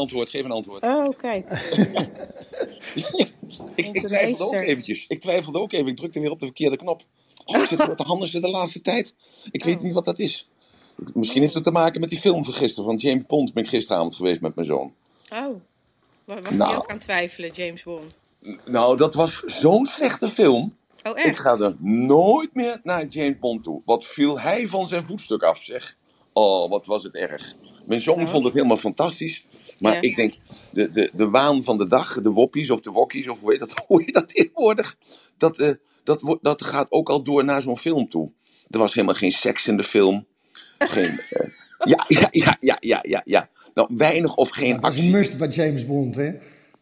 Antwoord, geef een antwoord. Oh, kijk. ik, ik twijfelde ook eventjes. Ik twijfelde ook even. Ik drukte weer op de verkeerde knop. Oh, zit wat de handen de laatste tijd? Ik weet Oh. niet wat dat is. Misschien heeft het te maken met die film van gisteren. Van James Bond ben ik gisteravond geweest met mijn zoon. Oh. Wa- Was Nou. hij ook aan het twijfelen, James Bond? Nou, dat was zo'n slechte film. Oh, Ik echt? ga er nooit meer naar James Bond toe. Wat viel hij van zijn voetstuk af, zeg. Oh, wat was het erg. Mijn zoon Ja. vond het helemaal fantastisch. Maar Ja. ik denk, de, de, de waan van de dag, de woppies of de wokkies, of hoe heet dat, hoe heet dat tegenwoordig? Dat, eh, dat, dat gaat ook al door naar zo'n film toe. Er was helemaal geen seks in de film. Geen, eh, ja, ja, ja, ja, ja, ja, ja. Nou, weinig of geen Dat actie. must bij James Bond, hè?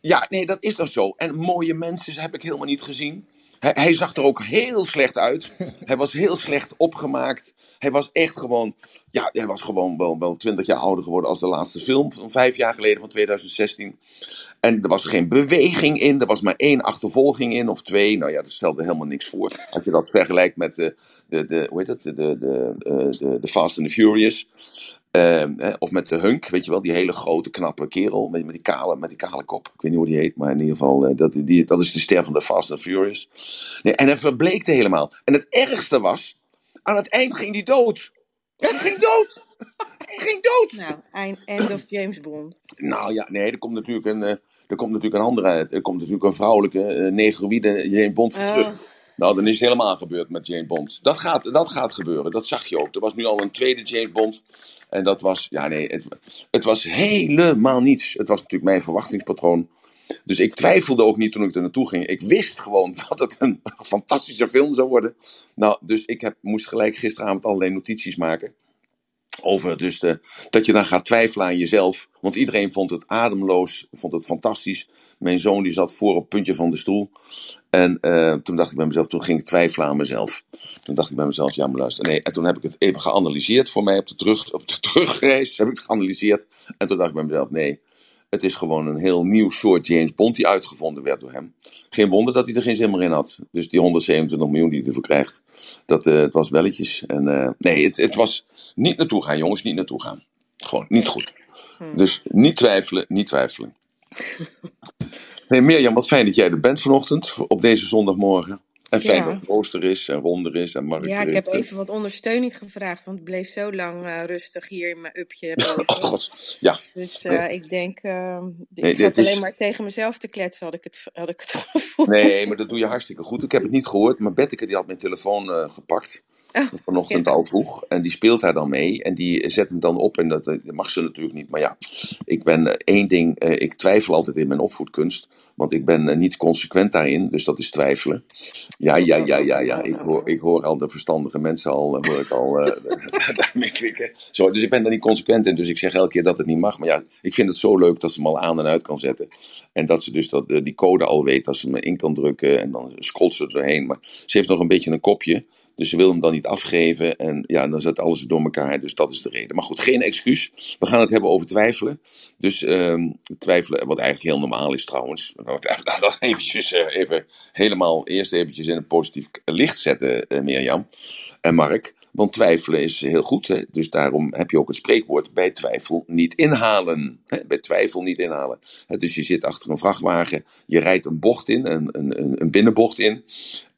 Ja, nee, dat is toch zo. En mooie mensen heb ik helemaal niet gezien. Hij, hij zag er ook heel slecht uit. Hij was heel slecht opgemaakt. Hij was echt gewoon. Ja, hij was gewoon wel, wel 20 jaar ouder geworden als de laatste film van vijf jaar geleden, van 2016. En er was geen beweging in. Er was maar één achtervolging in, of twee. Nou ja, dat stelde helemaal niks voor. Als je dat vergelijkt met de, de, de hoe heet het? De, de, de, eh, de, Fast and the Furious. Ehm, of met de Hunk, weet je wel, die hele grote, knappe kerel met, met, die, kale, met die kale kop. Ik weet niet hoe die heet, maar in ieder geval, eh, dat, die, dat is de ster van de Fast and Furious. Nee, en hij verbleekte helemaal. En het ergste was, aan het eind ging hij dood. Hij ging dood! Hij ging dood! Nou, eind- end of James Bond. Nou ja, nee, er komt natuurlijk een, eh, er komt natuurlijk een andere uit. Er komt natuurlijk een vrouwelijke uh, negroïde Jane Bond Oh. terug. Nou, dan is het helemaal gebeurd met Jane Bond. Dat gaat, dat gaat gebeuren, dat zag je ook. Er was nu al een tweede James Bond. En dat was, ja nee, het, het was helemaal niets. Het was natuurlijk mijn verwachtingspatroon. Dus ik twijfelde ook niet toen ik er naartoe ging. Ik wist gewoon dat het een fantastische film zou worden. Nou, dus ik heb, moest gelijk gisteravond allerlei notities maken. Over dus de, dat je dan gaat twijfelen aan jezelf. Want iedereen vond het ademloos, vond het fantastisch. Mijn zoon die zat voor op het puntje van de stoel. En uh, toen dacht ik bij mezelf, toen ging ik twijfelen aan mezelf. Toen dacht ik bij mezelf, ja maar luister. Nee, en toen heb ik het even geanalyseerd voor mij op de, terug, op de terugreis. Heb ik het geanalyseerd. En toen dacht ik bij mezelf, nee. Het is gewoon een heel nieuw soort James Bond die uitgevonden werd door hem. Geen wonder dat hij er geen zin meer in had. Dus die 127 miljoen die hij ervoor krijgt, dat uh, het was belletjes. En uh, nee, het, het was niet naartoe gaan, jongens, niet naartoe gaan. Gewoon niet goed. Hmm. Dus niet twijfelen, niet twijfelen. hey Mirjam, wat fijn dat jij er bent vanochtend, op deze zondagmorgen. En fijn dat Rooster is en Ronder is en Mark Ja, ik heb even wat ondersteuning gevraagd, want het bleef zo lang eh, rustig hier in mijn upje boven. Oh god, ja. Dus eh, ik denk, eh, ik zat is- alleen maar tegen mezelf te kletsen, had ik het, had ik het gevoel. Nee, maar dat doe je hartstikke goed. Ik heb het niet gehoord, maar Betteke die had mijn telefoon eh, gepakt. Oh, Vanochtend ja. al vroeg. En die speelt hij dan mee. En die zet hem dan op. En dat, dat mag ze natuurlijk niet. Maar ja, ik ben eh, één ding. eh, ik twijfel altijd in mijn opvoedkunst. Want ik ben eh, niet consequent daarin. Dus dat is twijfelen. Ja, ja, ja, ja, ja. Ik hoor, ik hoor al de verstandige mensen al. Hoor ik al daarmee klikken. Zo, dus ik ben daar niet consequent in. Dus ik zeg elke keer dat het niet mag. Maar ja, ik vind het zo leuk dat ze hem al aan en uit kan zetten. En dat ze dus dat, die code al weet. Dat ze hem in kan drukken. En dan scrolt ze er doorheen. Maar ze heeft nog een beetje een kopje. Dus ze wil hem dan niet afgeven. En ja, dan zet alles door elkaar. Dus dat is de reden. Maar goed, geen excuus. We gaan het hebben over twijfelen. Dus ehm, twijfelen, wat eigenlijk heel normaal is trouwens. Dat eventjes eh, even helemaal eerst eventjes in een positief licht zetten, eh, Mirjam en Mark. Want twijfelen is heel goed. Hè? Dus daarom heb je ook het spreekwoord bij twijfel niet inhalen. Hè? Bij twijfel niet inhalen. Dus je zit achter een vrachtwagen. Je rijdt een bocht in, een, een, een binnenbocht in.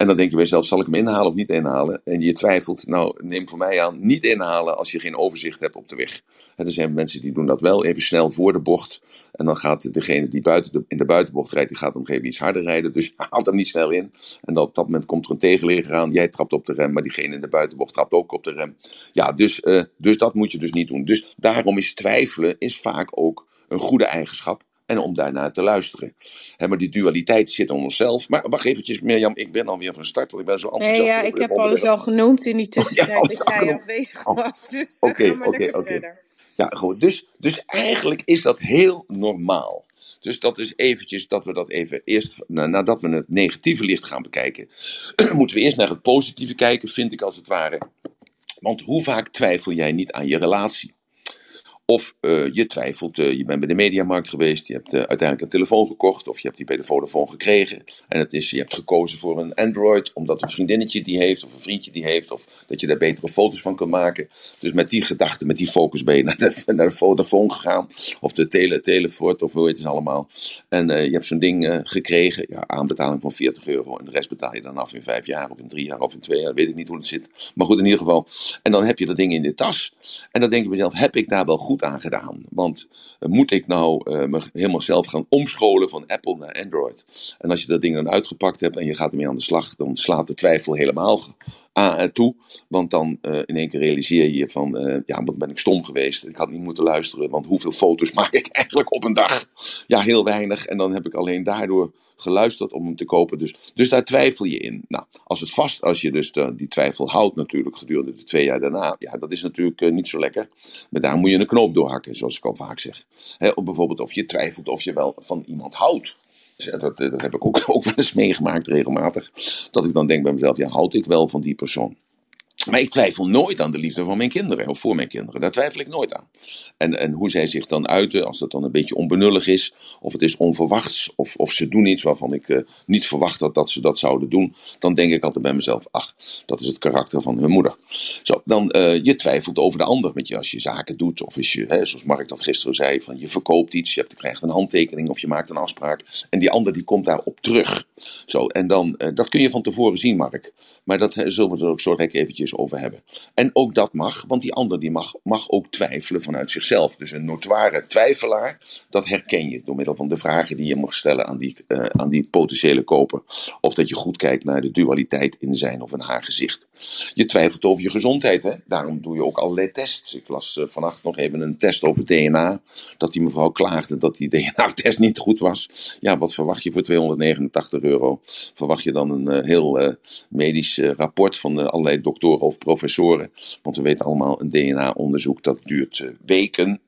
En dan denk je bij jezelf, zal ik hem inhalen of niet inhalen? En je twijfelt, nou neem voor mij aan, niet inhalen als je geen overzicht hebt op de weg. En er zijn mensen die doen dat wel, even snel voor de bocht. En dan gaat degene die buiten in de buitenbocht rijdt, die gaat moment iets harder rijden. Dus haalt hem niet snel in. En dan op dat moment komt er een tegenligger aan, jij trapt op de rem, maar diegene in de buitenbocht trapt ook op de rem. Ja, dus, uh, dus dat moet je dus niet doen. Dus daarom is twijfelen is vaak ook een goede eigenschap. En om daarnaar te luisteren. He, maar die dualiteit zit in onszelf. Maar wacht eventjes, Mirjam, ik ben alweer van start, want ik ben zo enthousiast. Nee, ja, ik heb alles al genoemd in die tussentijd Oh, ja, dat jij afwezig Oh, was. Dus oké, maar oké, oké. verder. Ja, goed. Dus, dus eigenlijk is dat heel normaal. Dus dat is eventjes dat we dat even eerst, na- nadat we het negatieve licht gaan bekijken, moeten we eerst naar het positieve kijken, vind ik als het ware. Want hoe vaak twijfel jij niet aan je relatie? Of uh, je twijfelt, uh, je bent bij de mediamarkt geweest, je hebt uh, uiteindelijk een telefoon gekocht of je hebt die bij de Vodafone gekregen. En het is, je hebt gekozen voor een Android omdat een vriendinnetje die heeft of een vriendje die heeft of dat je daar betere foto's van kunt maken. Dus met die gedachte, met die focus ben je naar de, naar Vodafone gegaan of de tele, Telefort of hoe heet het allemaal. En je hebt zo'n ding gekregen, ja, aanbetaling van 40 euro en de rest betaal je dan af in vijf jaar of in drie jaar of in twee jaar, weet ik niet hoe het zit. Maar goed, in ieder geval. En dan heb je dat ding in de tas en dan denk je mezelf, heb ik daar wel goed aan gedaan. Want uh, moet ik nou uh, me helemaal zelf gaan omscholen van Apple naar Android? En als je dat ding dan uitgepakt hebt en je gaat ermee aan de slag, dan slaat de twijfel helemaal aan toe. Want dan uh, in één keer realiseer je van, ja, wat ben ik stom geweest. Ik had niet moeten luisteren, want hoeveel foto's maak ik eigenlijk op een dag? Ja, heel weinig. En dan heb ik alleen daardoor geluisterd om hem te kopen. Dus, dus daar twijfel je in. Nou, als het vast, als je dus die twijfel houdt natuurlijk gedurende de twee jaar daarna, ja, dat is natuurlijk uh, niet zo lekker. Maar daar moet je een knoop doorhakken, zoals ik al vaak zeg. Of bijvoorbeeld of je twijfelt of je wel van iemand houdt. Dat, dat heb ik ook, ook wel eens meegemaakt regelmatig. Dat ik dan denk bij mezelf, ja, houd ik wel van die persoon? Maar ik twijfel nooit aan de liefde van mijn kinderen, of voor mijn kinderen. Daar twijfel ik nooit aan. En, en hoe zij zich dan uiten, als dat dan een beetje onbenullig is, of het is onverwachts, of, of ze doen iets waarvan ik uh, niet verwacht had dat ze dat zouden doen, dan denk ik altijd bij mezelf, ach, dat is het karakter van hun moeder. Zo, dan uh, je twijfelt over de ander, met je als je zaken doet, of als je, hè, zoals Mark dat gisteren zei, van je verkoopt iets, je, hebt, je krijgt een handtekening, of je maakt een afspraak, en die ander die komt daarop terug. Zo, en dan, uh, dat kun je van tevoren zien, Mark. Maar dat zullen we er ook zo eventjes over hebben. En ook dat mag, want die ander die mag, mag ook twijfelen vanuit zichzelf. Dus een notoire twijfelaar, dat herken je door middel van de vragen die je mag stellen aan die, uh, aan die potentiële koper. Of dat je goed kijkt naar de dualiteit in zijn of in haar gezicht. Je twijfelt over je gezondheid, hè? daarom doe je ook allerlei tests. Ik las uh, vannacht nog even een test over DNA, dat die mevrouw klaagde dat die DNA-test niet goed was. Ja, wat verwacht je voor 289 euro? Verwacht je dan een uh, heel medisch rapport van allerlei doktoren of professoren. Want we weten allemaal, een DNA-onderzoek dat duurt uh, weken.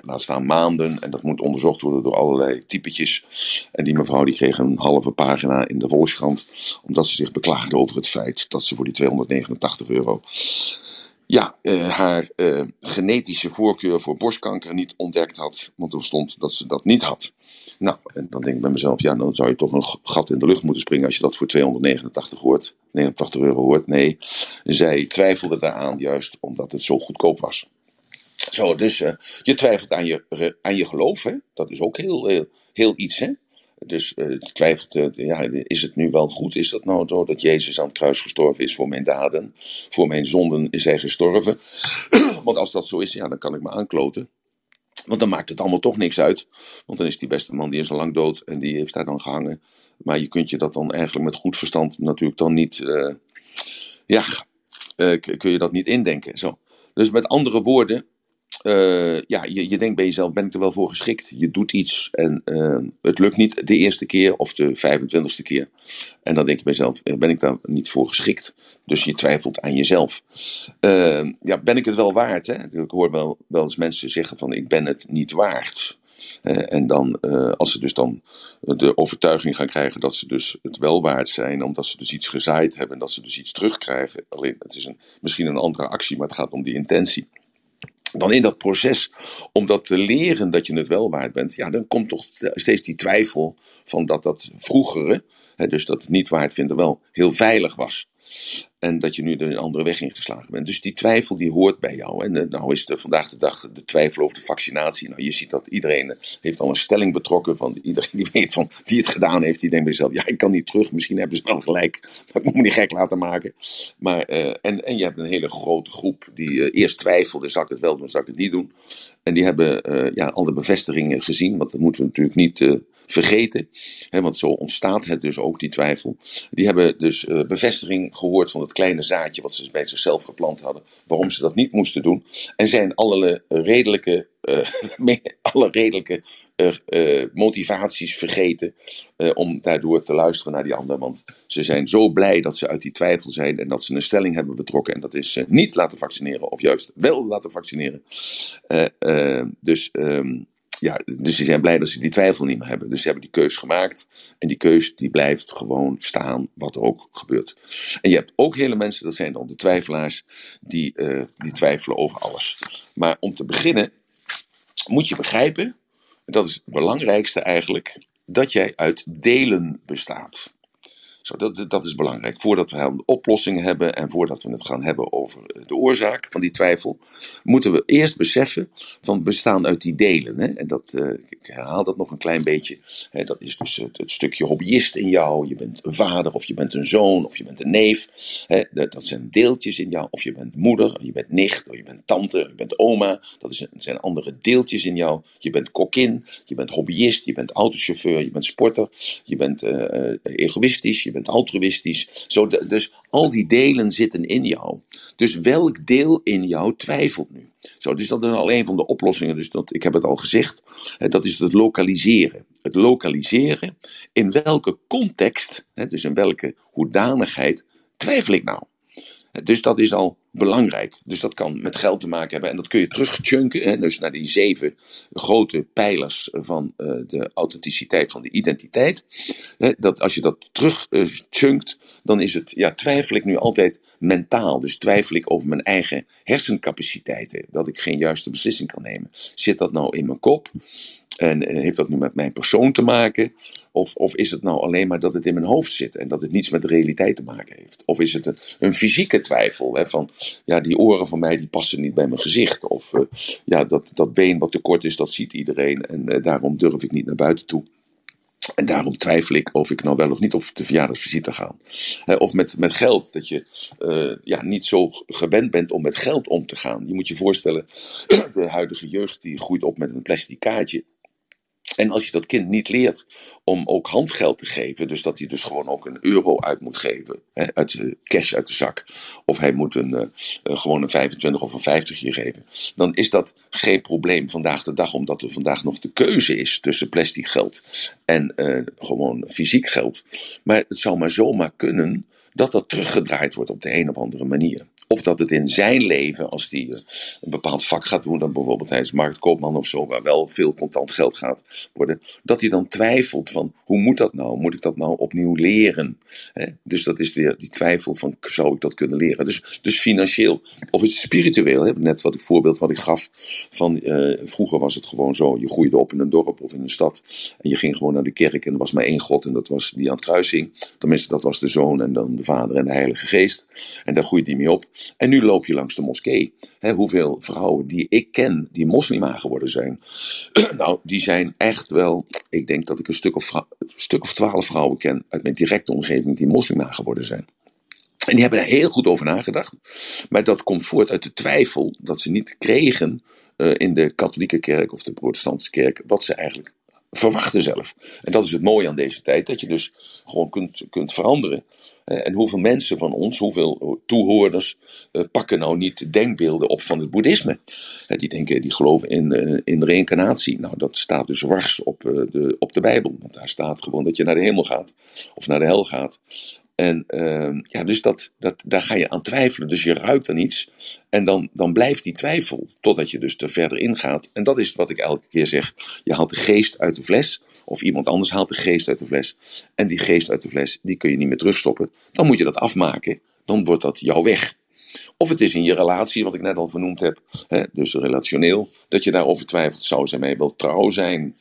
Laat staan maanden. En dat moet onderzocht worden door allerlei typetjes. En die mevrouw die kreeg een halve pagina in de Volkskrant. Omdat ze zich beklaagde over het feit dat ze voor die 289 euro ja, uh, haar uh, genetische voorkeur voor borstkanker niet ontdekt had. Want er stond dat ze dat niet had. Nou, en dan denk ik bij mezelf, ja, dan zou je toch een gat in de lucht moeten springen als je dat voor 289 hoort, 89 euro hoort. Nee, zij twijfelde daaraan juist omdat het zo goedkoop was. Zo, dus uh, je twijfelt aan je, aan je geloof, hè? dat is ook heel, heel, heel iets, hè? Dus uh, twijfelt, uh, ja, is het nu wel goed? Is dat nou zo dat Jezus aan het kruis gestorven is voor mijn daden? Voor mijn zonden is hij gestorven. Want als dat zo is, ja, dan kan ik me aankloten. Want dan maakt het allemaal toch niks uit. Want dan is die beste man, die is al lang dood en die heeft daar dan gehangen. Maar je kunt je dat dan eigenlijk met goed verstand natuurlijk dan niet, uh, ja, kun je dat niet indenken. Zo. Dus met andere woorden, uh, ja, je, je denkt bij jezelf, ben ik er wel voor geschikt? Je doet iets en uh, het lukt niet de eerste keer of de 25ste keer. En dan denk je bij jezelf, ben ik daar niet voor geschikt? Dus je twijfelt aan jezelf. Ja, ben ik het wel waard? Hè? Ik hoor wel, wel eens mensen zeggen van, ik ben het niet waard. en dan, als ze dus dan de overtuiging gaan krijgen dat ze dus het wel waard zijn, omdat ze dus iets gezaaid hebben en dat ze dus iets terugkrijgen. Alleen, het is een, misschien een andere actie, maar het gaat om die intentie dan in dat proces om dat te leren dat je het wel waard bent, ja, dan komt toch steeds die twijfel van dat dat vroegere, hè, dus dat het niet waard vinden, wel heel veilig was. En dat je nu een andere weg ingeslagen bent. Dus die twijfel die hoort bij jou. En nou is er vandaag de dag de twijfel over de vaccinatie. Nou, je ziet dat iedereen uh, heeft al een stelling betrokken. Van iedereen die weet van die het gedaan heeft. Die denkt bij zichzelf, ja ik kan niet terug. Misschien hebben ze wel gelijk. Maar ik moet me niet gek laten maken. Maar, uh, en, en je hebt een hele grote groep die eerst twijfelde. Zal ik het wel doen, zal ik het niet doen. En die hebben ja, al de bevestigingen gezien. Want dat moeten we natuurlijk niet vergeten. Hè, want zo ontstaat het dus ook, die twijfel. Die hebben dus uh, bevestiging gehoord van het kleine zaadje wat ze bij zichzelf geplant hadden. Waarom ze dat niet moesten doen. En zijn alle redelijke, alle redelijke motivaties vergeten. om daardoor te luisteren naar die ander. Want ze zijn zo blij dat ze uit die twijfel zijn. En dat ze een stelling hebben betrokken. En dat is niet laten vaccineren. Of juist wel laten vaccineren. dus... Um, ja, dus ze zijn blij dat ze die twijfel niet meer hebben. Dus ze hebben die keus gemaakt. En die keus die blijft gewoon staan, wat er ook gebeurt. En je hebt ook hele mensen, dat zijn dan de twijfelaars, die, uh, die twijfelen over alles. Maar om te beginnen moet je begrijpen, dat is het belangrijkste eigenlijk, dat jij uit delen bestaat. Zo, dat, dat is belangrijk. Voordat we oplossingen hebben en voordat we het gaan hebben over de oorzaak van die twijfel, moeten we eerst beseffen van bestaan uit die delen. Hè? En dat, uh, ik herhaal dat nog een klein beetje. Hè? Dat is dus het, stukje hobbyist in jou. Je bent een vader of je bent een zoon of je bent een neef. Hè? Dat, zijn deeltjes in jou. Of je bent moeder, je bent nicht, of je bent tante, je bent oma. Dat is, zijn andere deeltjes in jou. Je bent kokkin, je bent hobbyist, je bent autochauffeur, je bent sporter, je bent uh, egoïstisch, je bent altruïstisch. Zo, dus al die delen zitten in jou. Dus welk deel in jou twijfelt nu? Zo, dus dat is al een van de oplossingen. Dus dat, ik heb het al gezegd. Dat is het lokaliseren. Het lokaliseren in welke context, dus in welke hoedanigheid, twijfel ik nou? Dus dat is al belangrijk. Dus dat kan met geld te maken hebben. En dat kun je terugchunken. Hè, dus naar die zeven grote pijlers van uh, de authenticiteit van de identiteit. Hè, dat als je dat terugchunkt, uh, dan is het, ja, twijfel ik nu altijd mentaal. Dus twijfel ik over mijn eigen hersencapaciteiten. Dat ik geen juiste beslissing kan nemen. Zit dat nou in mijn kop? En uh, heeft dat nu met mijn persoon te maken? Of, of is het nou alleen maar dat het in mijn hoofd zit en dat het niets met de realiteit te maken heeft? Of is het een, een fysieke twijfel? Hè, van ja, die oren van mij die passen niet bij mijn gezicht. Of uh, ja, dat, dat been wat te kort is, dat ziet iedereen. En uh, daarom durf ik niet naar buiten toe. En daarom twijfel ik of ik nou wel of niet op de verjaardagsvisite ga. Of met, met geld, dat je ja, niet zo gewend bent om met geld om te gaan. Je moet je voorstellen, de huidige jeugd die groeit op met een plastic kaartje. En als je dat kind niet leert om ook handgeld te geven, dus dat hij dus gewoon ook een euro uit moet geven, hè, uit de cash uit de zak, of hij moet een, uh, gewoon een 25 of een 50 je geven, dan is dat geen probleem vandaag de dag, omdat er vandaag nog de keuze is tussen plastic geld en uh, gewoon fysiek geld. Maar het zou maar zomaar kunnen dat dat teruggedraaid wordt op de een of andere manier. Of dat het in zijn leven, als hij eh, een bepaald vak gaat doen, dan bijvoorbeeld hij is marktkoopman of zo, waar wel veel contant geld gaat worden, dat hij dan twijfelt van hoe moet dat nou? Moet ik dat nou opnieuw leren? Dus dat is weer die twijfel van zou ik dat kunnen leren? Dus, dus financieel, of is het spiritueel? Net wat ik voorbeeld wat ik gaf van uh, vroeger was het gewoon zo, je groeide op in een dorp of in een stad en je ging gewoon naar de kerk en er was maar één God en dat was die aan het kruis hing. Tenminste, dat was de zoon en dan de vader en de heilige geest. En daar groeide die mee op. En nu loop je langs de moskee. hoeveel vrouwen die ik ken, die moslima geworden zijn. nou, die zijn echt wel. Ik denk dat ik een stuk of, een stuk of twaalf vrouwen ken uit mijn directe omgeving die moslima geworden zijn. En die hebben er heel goed over nagedacht. Maar dat komt voort uit de twijfel dat ze niet kregen uh, in de katholieke kerk of de protestantse kerk wat ze eigenlijk verwachten zelf. En dat is het mooie aan deze tijd, dat je dus gewoon kunt, kunt veranderen. En hoeveel mensen van ons, hoeveel toehoorders, pakken nou niet denkbeelden op van het boeddhisme? Die denken, die geloven in, in reïncarnatie. Nou, dat staat dus wars op de, op de Bijbel. Want daar staat gewoon dat je naar de hemel gaat of naar de hel gaat. En uh, ja, dus dat, dat, daar ga je aan twijfelen. Dus je ruikt dan iets. En dan, dan blijft die twijfel. Totdat je dus er verder ingaat. En dat is wat ik elke keer zeg. Je haalt de geest uit de fles. Of iemand anders haalt de geest uit de fles. En die geest uit de fles, die kun je niet meer terugstoppen. Dan moet je dat afmaken. Dan wordt dat jouw weg. Of het is in je relatie, wat ik net al vernoemd heb, hè, dus relationeel, dat je daarover twijfelt. Zou zij mij wel trouw zijn?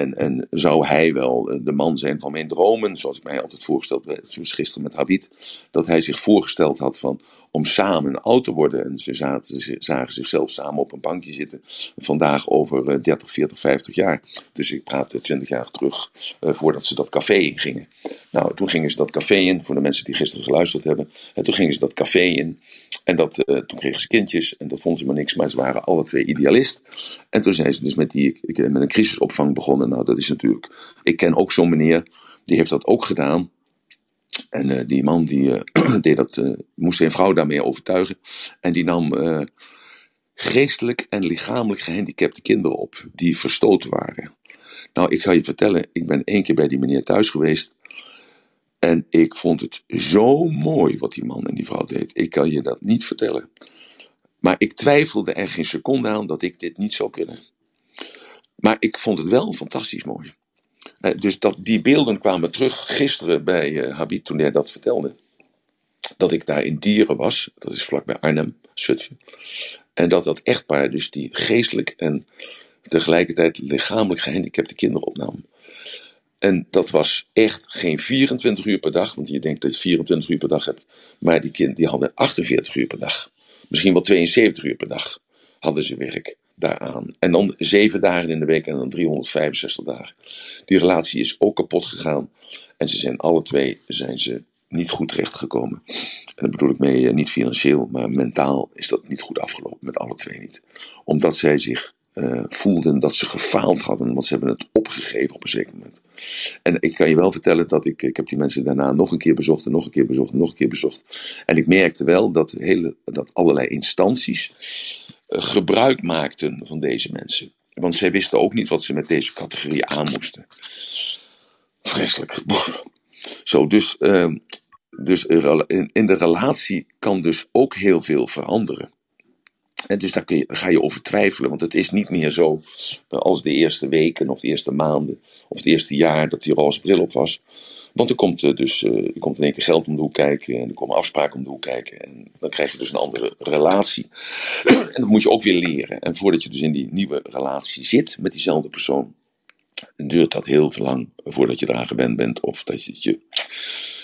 En, en zou hij wel de man zijn van mijn dromen, zoals ik mij altijd voorgesteld heb, zoals gisteren met Habit, dat hij zich voorgesteld had van om samen oud te worden. En ze zaten, zagen zichzelf samen op een bankje zitten. Vandaag over 30, 40, 50 jaar. Dus ik praat 20 jaar terug uh, voordat ze dat café in gingen. Nou, toen gingen ze dat café in, voor de mensen die gisteren geluisterd hebben. En toen gingen ze dat café in. En dat, uh, toen kregen ze kindjes. En dat vonden ze maar niks, maar ze waren alle twee idealist. En toen zijn ze dus met, die, met een crisisopvang begonnen. Nou, dat is natuurlijk. Ik ken ook zo'n meneer, die heeft dat ook gedaan. En uh, die man die uh, deed dat, uh, moest zijn vrouw daarmee overtuigen. En die nam geestelijk en lichamelijk gehandicapte kinderen op, die verstoten waren. Nou, ik ga je vertellen, ik ben één keer bij die meneer thuis geweest. En ik vond het zo mooi wat die man en die vrouw deed. Ik kan je dat niet vertellen. Maar ik twijfelde er geen seconde aan dat ik dit niet zou kunnen. Maar ik vond het wel fantastisch mooi. Uh, dus dat, die beelden kwamen terug gisteren bij uh, toen hij dat vertelde. Dat ik daar in Dieren was, dat is vlakbij Arnhem, Zutphen. En dat dat echtpaar, dus die geestelijk en tegelijkertijd lichamelijk gehandicapte kinderen opnam. En dat was echt geen 24 uur per dag, want je denkt dat je 24 uur per dag hebt. Maar die kinderen die hadden 48 uur per dag. Misschien wel 72 uur per dag hadden ze werk daaraan. En dan zeven dagen in de week en dan 365 dagen. Die relatie is ook kapot gegaan. En ze zijn alle twee zijn ze niet goed terechtgekomen. En daar bedoel ik mee eh, niet financieel, maar mentaal is dat niet goed afgelopen. Met alle twee niet. Omdat zij zich uh, voelden dat ze gefaald hadden, want ze hebben het opgegeven op een zeker moment. En ik kan je wel vertellen dat ik, ik heb die mensen daarna nog een keer bezocht en nog een keer bezocht en nog een keer bezocht. En ik merkte wel dat, hele, dat allerlei instanties gebruik maakten van deze mensen. Want zij wisten ook niet wat ze met deze categorie aan moesten. Vreselijk. Zo, dus, uh, dus in, de relatie kan dus ook heel veel veranderen. En dus daar, kun je, ga je over twijfelen, want het is niet meer zo eh, als de eerste weken of de eerste maanden of het eerste jaar dat die roze bril op was. Want er komt uh, dus uh, er komt in één keer geld om de hoek kijken en er komen afspraken om de hoek kijken. En dan krijg je dus een andere relatie. en dat moet je ook weer leren. En voordat je dus in die nieuwe relatie zit met diezelfde persoon, duurt dat heel lang voordat je eraan gewend bent of dat je je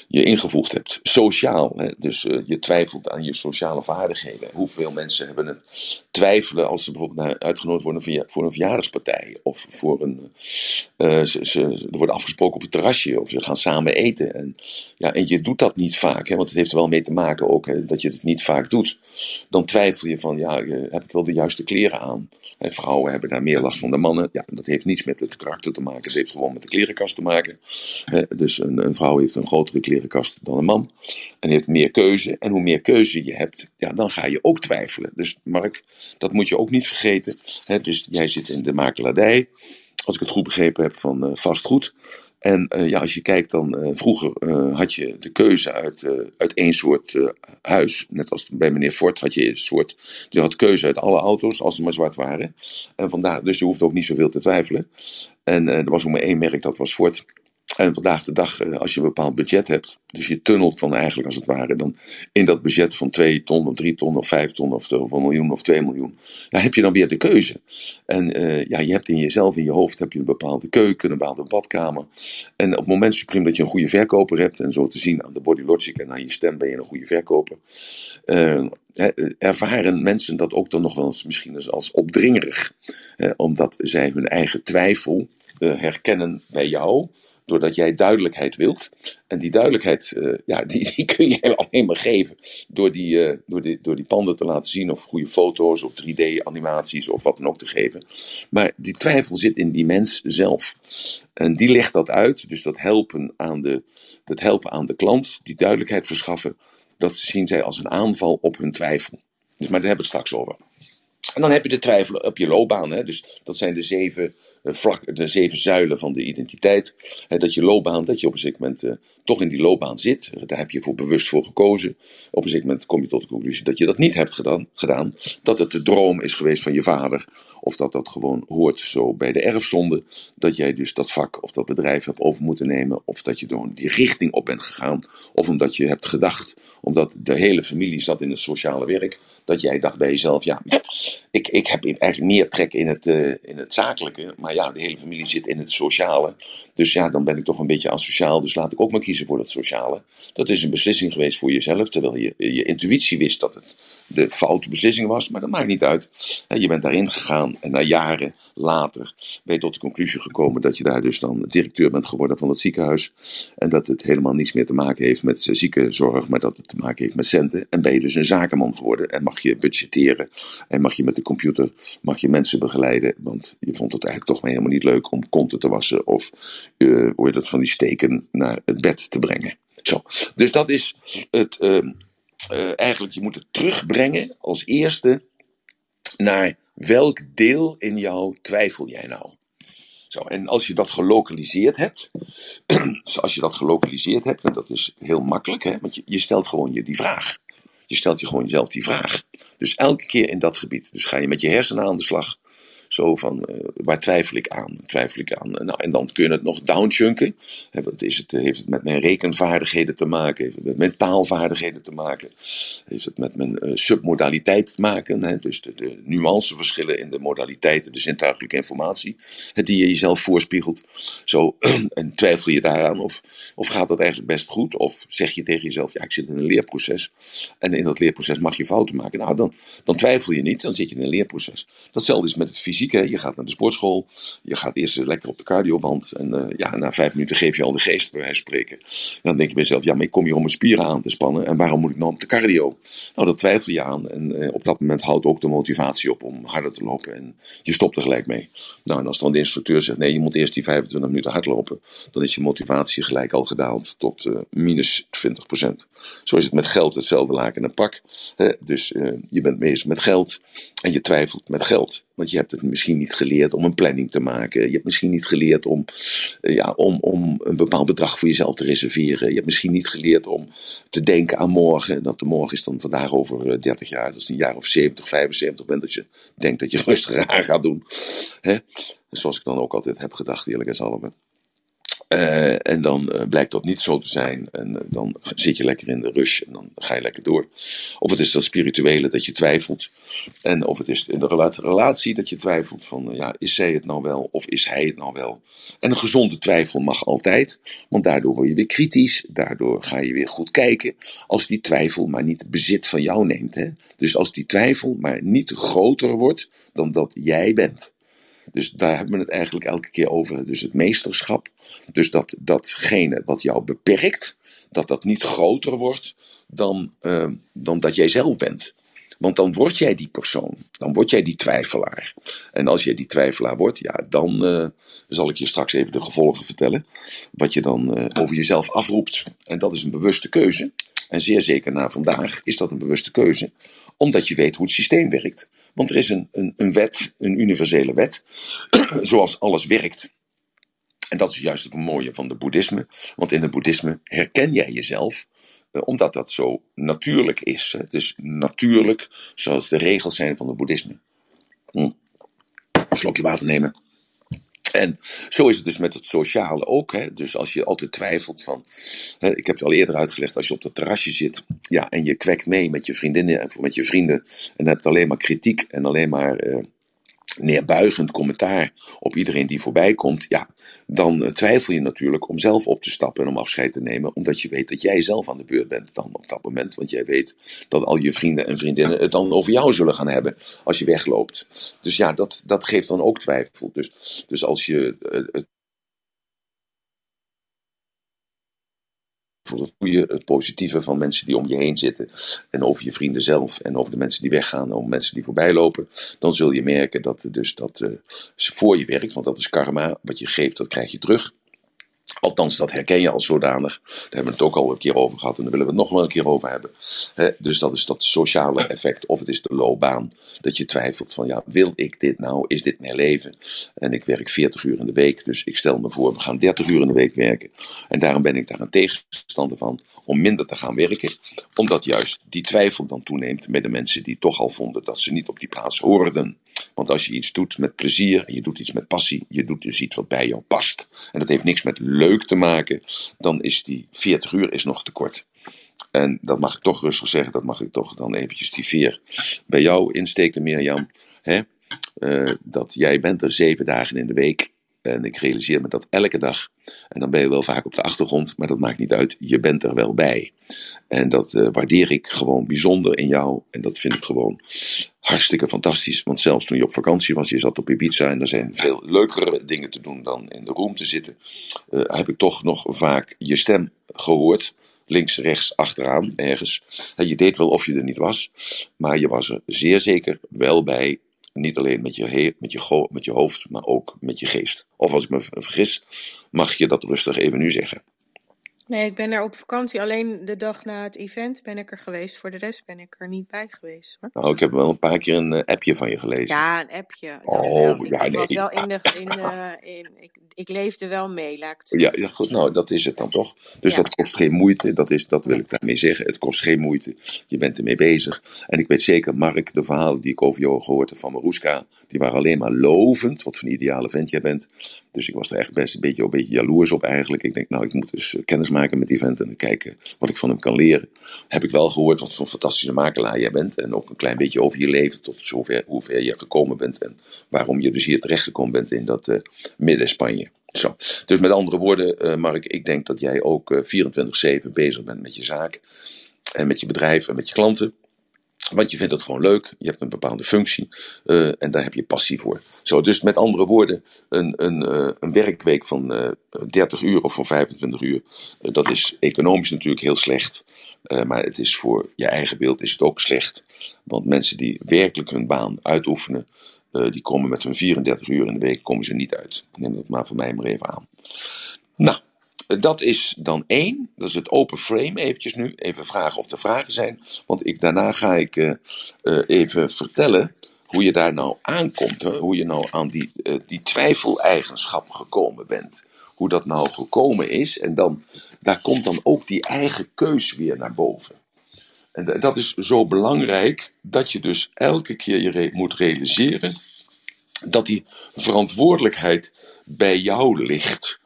je ingevoegd hebt. Sociaal, hè? dus uh, je twijfelt aan je sociale vaardigheden. Hoeveel mensen hebben een twijfelen als ze bijvoorbeeld uitgenodigd worden voor een verjaardagspartij. Of voor een, uh, ze, er wordt afgesproken op het terrasje of ze gaan samen eten. En, ja, en je doet dat niet vaak, hè? want het heeft er wel mee te maken ook hè, dat je het niet vaak doet. Dan twijfel je van, ja, heb ik wel de juiste kleren aan? En vrouwen hebben daar meer last van dan mannen. Ja, dat heeft niets met het karakter te maken, het heeft gewoon met de klerenkast te maken. Hè? Dus een, een vrouw heeft een grotere klerenkast klerenkast dan een man. En heeft meer keuze. En hoe meer keuze je hebt, ja, dan ga je ook twijfelen. Dus Mark, dat moet je ook niet vergeten. Hè? Dus jij zit in de makelaardij, als ik het goed begrepen heb, van uh, vastgoed. En uh, ja, als je kijkt dan, uh, vroeger had je de keuze uit, uit één soort huis. Net als bij meneer Ford had je een soort, je had keuze uit alle auto's, als ze maar zwart waren. En vandaar, dus je hoeft ook niet zoveel te twijfelen. En er was ook maar één merk, dat was Ford. En vandaag de dag, eh, als je een bepaald budget hebt, dus je tunnelt dan eigenlijk als het ware dan in dat budget van 2 ton of 3 ton of 5 ton of, of een miljoen of 2 miljoen, ja, heb je dan weer de keuze. En uh, ja, je hebt in jezelf, in je hoofd, heb je een bepaalde keuken, een bepaalde badkamer. En op het moment supreme dat je een goede verkoper hebt, en zo te zien aan de body logic en aan je stem ben je een goede verkoper, uh, ervaren mensen dat ook dan nog wel eens misschien als opdringerig. omdat zij hun eigen twijfel herkennen bij jou doordat jij duidelijkheid wilt. En die duidelijkheid, uh, ja, die, die, kun je alleen maar geven door die, uh, door, die, door die panden te laten zien, of goede foto's, of 3D-animaties, of wat dan ook te geven. Maar die twijfel zit in die mens zelf. En die legt dat uit, dus dat helpen aan de, dat helpen aan de klant, die duidelijkheid verschaffen, dat zien zij als een aanval op hun twijfel. Dus, maar daar hebben we het straks over. En dan heb je de twijfel op je loopbaan. Hè? Dus dat zijn de zeven vlak, de zeven zuilen van de identiteit. Dat je loopbaan, dat je op een zeker moment uh, toch in die loopbaan zit. Daar heb je voor bewust voor gekozen. Op een zeker moment kom je tot de conclusie dat je dat niet hebt gedaan. gedaan dat het de droom is geweest van je vader. Of dat dat gewoon hoort zo bij de erfzonde. Dat jij dus dat vak of dat bedrijf hebt over moeten nemen. Of dat je door die richting op bent gegaan. Of omdat je hebt gedacht, omdat de hele familie zat in het sociale werk. Dat jij dacht bij jezelf, ja, ik, ik heb eigenlijk meer trek in het, uh, in het zakelijke. Maar ja, de hele familie zit in het sociale. Dus ja, dan ben ik toch een beetje asociaal. Dus laat ik ook maar kiezen voor dat sociale. Dat is een beslissing geweest voor jezelf. Terwijl je, je intuïtie wist dat het de foute beslissing was. Maar dat maakt niet uit. Je bent daarin gegaan. En na jaren later ben je tot de conclusie gekomen dat je daar dus dan directeur bent geworden van het ziekenhuis. En dat het helemaal niets meer te maken heeft met ziekenzorg. Maar dat het te maken heeft met centen. En ben je dus een zakenman geworden. En mag je budgetteren. En mag je met de computer mag je mensen begeleiden. Want je vond het eigenlijk toch maar helemaal niet leuk om konten te wassen. Of uh, hoe heet het, van die steken naar het bed te brengen. Zo. Dus dat is het. Uh, uh, eigenlijk, je moet het terugbrengen als eerste naar welk deel in jou twijfel jij nou? Zo, en als je dat gelokaliseerd hebt, als je dat gelokaliseerd hebt, en dat is heel makkelijk, hè, want je, je stelt gewoon je die vraag. Je stelt je gewoon jezelf die vraag. Dus elke keer in dat gebied. Dus ga je met je hersenen aan de slag. Zo van, uh, waar twijfel ik aan? Twijfel ik aan? Nou, en dan kun je het nog downchunken. Wat is het, heeft het met mijn rekenvaardigheden te maken? Heeft het met mijn taalvaardigheden te maken? Heeft het met mijn uh, submodaliteit te maken? Dus de, de nuanceverschillen in de modaliteiten, de zintuigelijke informatie, hè, die je jezelf voorspiegelt. Zo, en twijfel je daaraan of, of gaat dat eigenlijk best goed? Of zeg je tegen jezelf, ja, ik zit in een leerproces. En in dat leerproces mag je fouten maken. Nou, dan, dan twijfel je niet, dan zit je in een leerproces. Datzelfde is met het Je gaat naar de sportschool, je gaat eerst lekker op de cardioband. En uh, ja, na vijf minuten geef je al de geest, bij wijze van spreken. dan denk je bij jezelf, ja, maar ik kom hier om mijn spieren aan te spannen. En waarom moet ik nou op de cardio? Nou, dat twijfel je aan. En uh, op dat moment houdt ook de motivatie op om harder te lopen. En je stopt er gelijk mee. Nou, en als dan de instructeur zegt, nee, je moet eerst die 25 minuten hardlopen. Dan is je motivatie gelijk al gedaald tot minus 20%. Zo is het met geld hetzelfde laken en pak. dus je bent bezig met geld en je twijfelt met geld. Want je hebt het misschien niet geleerd om een planning te maken. Je hebt misschien niet geleerd om, eh, ja, om, om een bepaald bedrag voor jezelf te reserveren. Je hebt misschien niet geleerd om te denken aan morgen. Dat de morgen is dan vandaag over 30 eh, jaar. Dat is een jaar of 70, 75 bent. Dat je denkt dat je rustig aan gaat doen. Hè? Zoals ik dan ook altijd heb gedacht, eerlijk gezegd. Uh, en dan uh, blijkt dat niet zo te zijn. En uh, dan zit je lekker in de rush en dan ga je lekker door. Of het is dat spirituele dat je twijfelt. En of het is in de relatie dat je twijfelt van, ja, is zij het nou wel of is hij het nou wel? En een gezonde twijfel mag altijd, want daardoor word je weer kritisch. Daardoor ga je weer goed kijken. Als die twijfel maar niet bezit van jou neemt. Hè? Dus als die twijfel maar niet groter wordt dan dat jij bent. Dus daar hebben we het eigenlijk elke keer over. Dus het meesterschap. Dus dat datgene wat jou beperkt, dat dat niet groter wordt dan, uh, dan dat jij zelf bent. Want dan word jij die persoon. Dan word jij die twijfelaar. En als jij die twijfelaar wordt, ja, dan uh, zal ik je straks even de gevolgen vertellen. Wat je dan uh, over jezelf afroept. En dat is een bewuste keuze. En zeer zeker na vandaag is dat een bewuste keuze. Omdat je weet hoe het systeem werkt. Want er is een, een, een wet, een universele wet. zoals alles werkt. En dat is juist het mooie van het boeddhisme. Want in het boeddhisme herken jij jezelf, eh, omdat dat zo natuurlijk is. Het is natuurlijk zoals de regels zijn van het boeddhisme. Hm. Een slokje water nemen. En zo is het dus met het sociale ook. Hè? Dus als je altijd twijfelt van. Hè, ik heb het al eerder uitgelegd. Als je op dat terrasje zit. Ja, en je kwekt mee met je vriendinnen en met je vrienden. En hebt alleen maar kritiek en alleen maar. Uh, neerbuigend commentaar op iedereen die voorbij komt, ja, dan uh, twijfel je natuurlijk om zelf op te stappen en om afscheid te nemen, omdat je weet dat jij zelf aan de beurt bent dan op dat moment. Want jij weet dat al je vrienden en vriendinnen het dan over jou zullen gaan hebben als je wegloopt. Dus ja, dat, dat geeft dan ook twijfel. Dus, dus als je uh, het voor het goede, het positieve van mensen die om je heen zitten. En over je vrienden zelf en over de mensen die weggaan, over mensen die voorbij lopen. Dan zul je merken dat, dus dat uh, voor je werkt, want dat is karma. Wat je geeft, dat krijg je terug. Althans, dat herken je als zodanig. Daar hebben we het ook al een keer over gehad en daar willen we het nog wel een keer over hebben. dus dat is dat sociale effect, of het is de loopbaan. Dat je twijfelt van, ja, wil ik dit nou? Is dit mijn leven? En ik werk 40 uur in de week, dus ik stel me voor, we gaan 30 uur in de week werken. En daarom ben ik daar een tegenstander van, om minder te gaan werken. Omdat juist die twijfel dan toeneemt bij de mensen die toch al vonden dat ze niet op die plaats hoorden. Want als je iets doet met plezier en je doet iets met passie, je doet dus iets wat bij jou past. En dat heeft niks met leuk te maken, dan is die 40 uur is nog te kort. En dat mag ik toch rustig zeggen, dat mag ik toch dan eventjes die veer bij jou insteken, Mirjam. Hè? Uh, dat jij bent er zeven dagen in de week. En ik realiseer me dat elke dag. En dan ben je wel vaak op de achtergrond, maar dat maakt niet uit. Je bent er wel bij. En dat uh, waardeer ik gewoon bijzonder in jou. En dat vind ik gewoon hartstikke fantastisch. Want zelfs toen je op vakantie was, je zat op Ibiza en er zijn veel leukere dingen te doen dan in de room te zitten. Uh, heb ik toch nog vaak je stem gehoord. Links, rechts, achteraan, ergens. Je deed wel of je er niet was, maar je was er zeer zeker wel bij niet alleen met je, met, je met je hoofd, maar ook met je geest. Of als ik me vergis, mag je dat rustig even nu zeggen. Nee, ik ben er op vakantie. Alleen de dag na het event ben ik er geweest. Voor de rest ben ik er niet bij geweest. Hoor. Nou, ik heb wel een paar keer een eh, appje van je gelezen. Ja, een appje. Oh, wel. Ik, ja, ik was nee. wel in de. In de in, ik, ik leefde wel mee, laat ik het Ja, ja, goed, nou, dat is het dan toch. Dus Ja. dat kost geen moeite, dat, is, dat wil ik daarmee zeggen. Het kost geen moeite, je bent ermee bezig. En ik weet zeker, Mark, de verhalen die ik over jou gehoord heb van Maruska, die waren alleen maar lovend, wat voor een ideale vent jij bent. Dus ik was er echt best een beetje, een beetje jaloers op eigenlijk. Ik denk, nou, ik moet dus kennis maken met die vent en kijken wat ik van hem kan leren. Heb ik wel gehoord wat voor een fantastische makelaar jij bent. En ook een klein beetje over je leven, tot zover, hoe ver je gekomen bent. En waarom je dus hier terechtgekomen bent in dat eh, midden-Spanje. Zo. Dus met andere woorden, eh, Mark, ik denk dat jij ook eh, 24-7 bezig bent met je zaak. En met je bedrijf en met je klanten. Want je vindt het gewoon leuk, je hebt een bepaalde functie eh, en daar heb je passie voor. Zo, dus met andere woorden, een, een, eh, een werkweek van eh 30 uur of van 25 uur, eh, dat is economisch natuurlijk heel slecht. Eh, maar het is voor je eigen beeld is het ook slecht. Want mensen die werkelijk hun baan uitoefenen, eh, die komen met hun 34 uur in de week komen ze niet uit. Neem dat maar voor mij maar even aan. Nou, eh, dat is dan één. Dat is het open frame eventjes nu. Even vragen of er vragen zijn. Want ik, daarna ga ik eh, eh, even vertellen hoe je daar nou aankomt. Hoe je nou aan die, eh, die twijfeleigenschap gekomen bent. Hoe dat nou gekomen is. En dan, daar komt dan ook die eigen keus weer naar boven. En da- dat is zo belangrijk dat je dus elke keer je moet realiseren dat die verantwoordelijkheid bij jou ligt.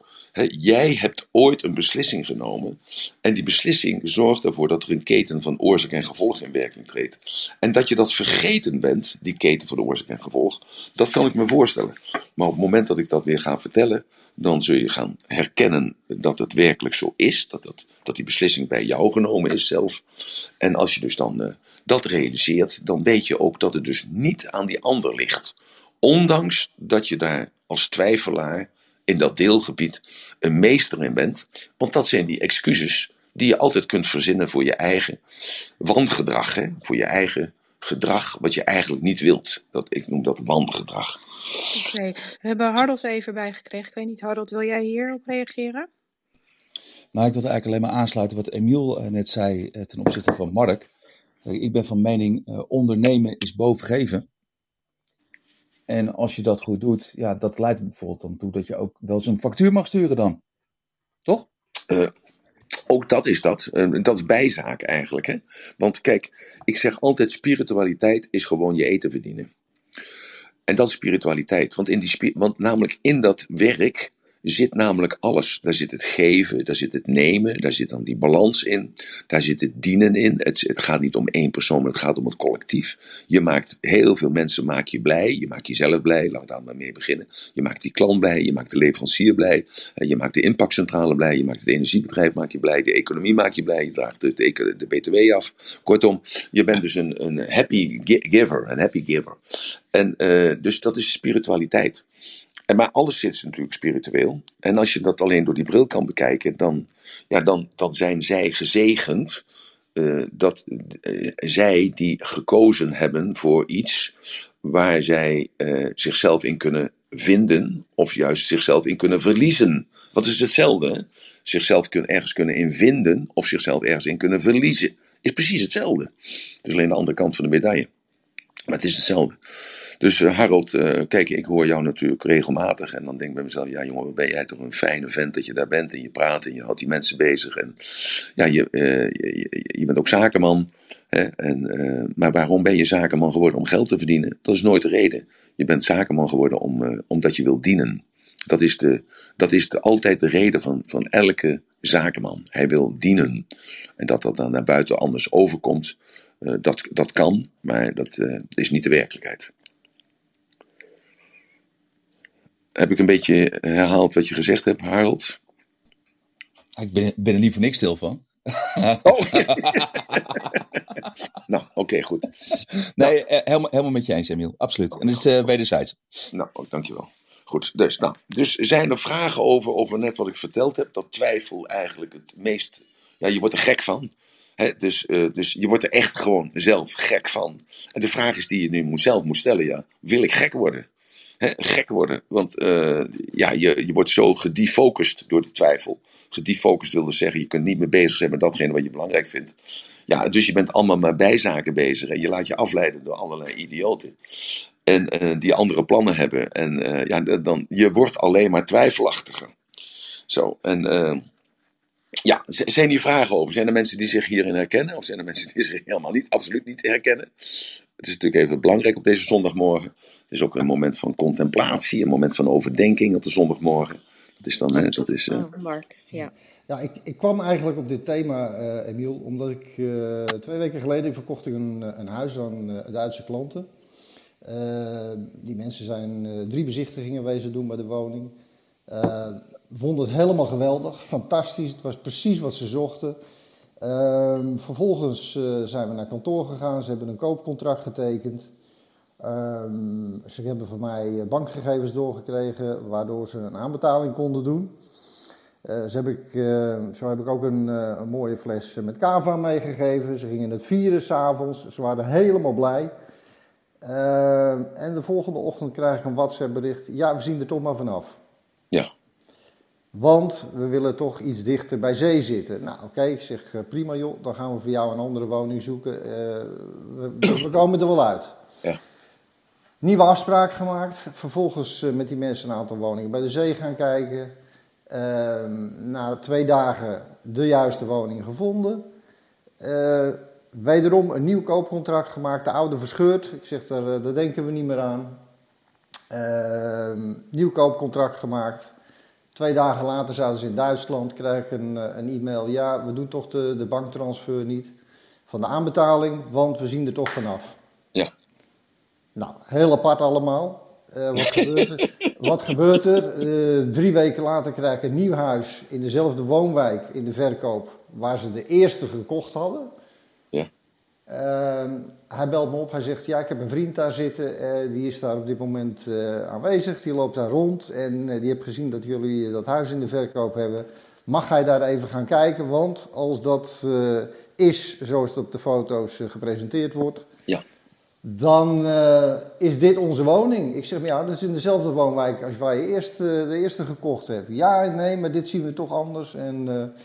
Jij hebt ooit een beslissing genomen en die beslissing zorgt ervoor dat er een keten van oorzaak en gevolg in werking treedt. En dat je dat vergeten bent, die keten van oorzaak en gevolg, dat kan ik me voorstellen. Maar op het moment dat ik dat weer ga vertellen, dan zul je gaan herkennen dat het werkelijk zo is, dat, dat, dat die beslissing bij jou genomen is zelf. En als je dus dan eh, dat realiseert, dan weet je ook dat het dus niet aan die ander ligt. Ondanks dat je daar als twijfelaar in dat deelgebied een meester in bent. Want dat zijn die excuses die je altijd kunt verzinnen voor je eigen wangedrag. Hè? Voor je eigen gedrag wat je eigenlijk niet wilt. Dat, ik noem dat wangedrag. Oké, we hebben Harold even bijgekregen. Ik weet niet, Harold, wil jij hierop reageren? Nou, ik wilde eigenlijk alleen maar aansluiten wat Emiel eh, net zei eh, ten opzichte van Mark. Ik ben van mening, eh, ondernemen is boven geven. En als je dat goed doet, ja, dat leidt bijvoorbeeld dan toe dat je ook wel eens een factuur mag sturen dan. Toch? Ook dat is dat. Eh, Dat is bijzaak eigenlijk. Hè? Want kijk, ik zeg altijd: spiritualiteit is gewoon je eten verdienen. En dat is spiritualiteit. Want, in die, want namelijk in dat werk zit namelijk alles. Daar zit het geven, daar zit het nemen, daar zit dan die balans in, daar zit het dienen in. Het, het gaat niet om één persoon, maar het gaat om het collectief. Je maakt heel veel mensen maak je blij, je maakt jezelf blij, laat daar maar mee beginnen. Je maakt die klant blij, je maakt de leverancier blij, eh, je maakt de impactcentrale blij, je maakt het energiebedrijf maak je blij, de economie maak je blij, je draagt de, de, BTW af. Kortom, je bent dus een, een happy gi- giver, een happy giver. En eh, dus dat is spiritualiteit. Maar alles zit natuurlijk spiritueel. En als je dat alleen door die bril kan bekijken, dan, ja, dan, dan zijn zij gezegend eh, dat eh, zij die gekozen hebben voor iets waar zij eh, zichzelf in kunnen vinden, of juist zichzelf in kunnen verliezen. Wat is hetzelfde? Zichzelf ergens kunnen in vinden, of zichzelf ergens in kunnen verliezen. Is precies hetzelfde. Het is alleen de andere kant van de medaille. Maar het is hetzelfde. Dus eh, Harold, eh, kijk, ik hoor jou natuurlijk regelmatig. En dan denk ik bij mezelf, ja jongen, ben jij toch een fijne vent dat je daar bent. En je praat en je houdt die mensen bezig. En ja, je, eh, je, je- bent ook zakenman. Hè? En, maar waarom ben je zakenman geworden? Om geld te verdienen. Dat is nooit de reden. Je bent zakenman geworden om, omdat je wil dienen. Dat is, de, dat is de, altijd de reden van, van elke zakenman. Hij wil dienen. En dat dat dan naar buiten anders overkomt, dat, dat kan, maar dat is niet de werkelijkheid. Heb ik een beetje herhaald wat je gezegd hebt, Harold? Ik ben, ben er niet voor niks stil van. Oh, nou, oké, goed. Nee, eh, helemaal, helemaal met je eens, Emiel. Absoluut. En dat is uh, wederzijds. Nou, oh, dankjewel. Goed, dus, nou, dus zijn er vragen over, over net wat ik verteld heb? Dat twijfel eigenlijk het meest. Ja, je wordt er gek van. Hè, dus, uh, dus je wordt er echt gewoon zelf gek van. En de vraag is die je nu moet, zelf moet stellen: ja, wil ik gek worden? Gek worden. Want eh, ja, je, je wordt zo gedefocust door die twijfel. Gedefocust wil zeggen, je kunt niet meer bezig zijn met datgene wat je belangrijk vindt. Ja, dus je bent allemaal maar bijzaken bezig. En je laat je afleiden door allerlei idioten. En eh, die andere plannen hebben. En eh, ja, dan, je wordt alleen maar twijfelachtiger. Zo, en ja, zijn hier vragen over? Zijn er mensen die zich hierin herkennen? Of zijn er mensen die zich helemaal niet, absoluut niet herkennen? Het is natuurlijk even belangrijk op deze zondagmorgen. Het is ook een moment van contemplatie, een moment van overdenking op de zondagmorgen. Dat is dan, hè, dat is... eh, Oh, Mark, ja. Ja, ik, ik kwam eigenlijk op dit thema, eh Emiel, omdat ik eh, twee weken geleden verkocht ik een, een huis aan eh, Duitse klanten. Eh, die mensen zijn eh, drie bezichtigingen wezen doen bij de woning. Vonden het helemaal geweldig, fantastisch. Het was precies wat ze zochten. Ehm, vervolgens eh, zijn we naar kantoor gegaan. Ze hebben een koopcontract getekend. Ehm, ze hebben van mij eh, bankgegevens doorgekregen, waardoor ze een aanbetaling konden doen. Eh, zo, heb ik, eh, zo heb ik ook een, eh, een mooie fles met cava meegegeven. Ze gingen het vieren s'avonds. Ze waren helemaal blij. Eh, en de volgende ochtend krijg ik een WhatsApp bericht. Ja, we zien er toch maar vanaf. ja, Want we willen toch iets dichter bij zee zitten. Nou, oké, ik zeg prima joh, dan gaan we voor jou een andere woning zoeken. We, we komen er wel uit. Ja. Nieuwe afspraak gemaakt. Vervolgens eh, met die mensen een aantal woningen bij de zee gaan kijken. Ehm, na twee dagen de juiste woning gevonden. Eh, wederom een nieuw koopcontract gemaakt. De oude verscheurd. Ik zeg, daar, eh, daar denken we niet meer aan. Ehm, nieuw koopcontract gemaakt. Twee dagen later zaten ze in Duitsland, ik een, een e-mail. Ja, we doen toch de, de banktransfer niet van de aanbetaling, want we zien er toch vanaf. Nou, heel apart allemaal. Eh, wat, gebeurt er? wat gebeurt er? Eh, drie weken later krijg ik een nieuw huis in dezelfde woonwijk in de verkoop waar ze de eerste gekocht hadden. Ja. Ehm, hij belt me op, hij zegt, ja, ik heb een vriend daar zitten, eh, die is daar op dit moment aanwezig, die loopt daar rond en die heeft gezien dat jullie dat huis in de verkoop hebben. Mag hij daar even gaan kijken, want als dat is zoals het op de foto's gepresenteerd wordt. Dan eh, is dit onze woning. Ik zeg, maar ja, dat is in dezelfde woonwijk als waar je eerst, eh, de eerste gekocht hebt. Ja, nee, maar dit zien we toch anders en... eh,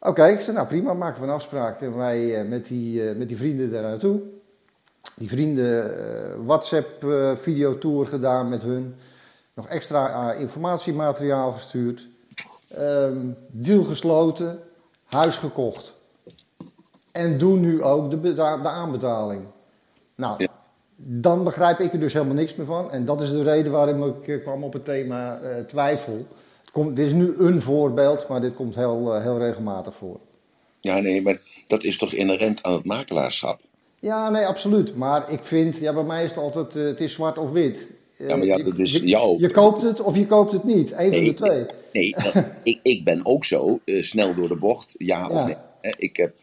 Oké, ik zei, nou prima, maken we een afspraak. En wij met, die, met die vrienden daar naartoe. Die vrienden WhatsApp-videotour gedaan met hun. Nog extra informatiemateriaal gestuurd. Ehm, deal gesloten, huis gekocht. En doen nu ook de, de aanbetaling. Nou, Ja. dan begrijp ik er dus helemaal niks meer van. En dat is de reden waarom ik eh, kwam op het thema eh, twijfel. Het komt, dit is nu een voorbeeld, maar dit komt heel, eh, heel regelmatig voor. ja, nee, maar dat is toch inherent aan het makelaarschap? Ja, nee, absoluut. Maar ik vind, ja, bij mij is het altijd, het is zwart of wit. Ja, maar ja, je- dat is je, jou. Je koopt het of je koopt het niet. Eén van de twee. Nee, ik, ik ben ook zo snel door de bocht, ja, Ja. of nee. Ik heb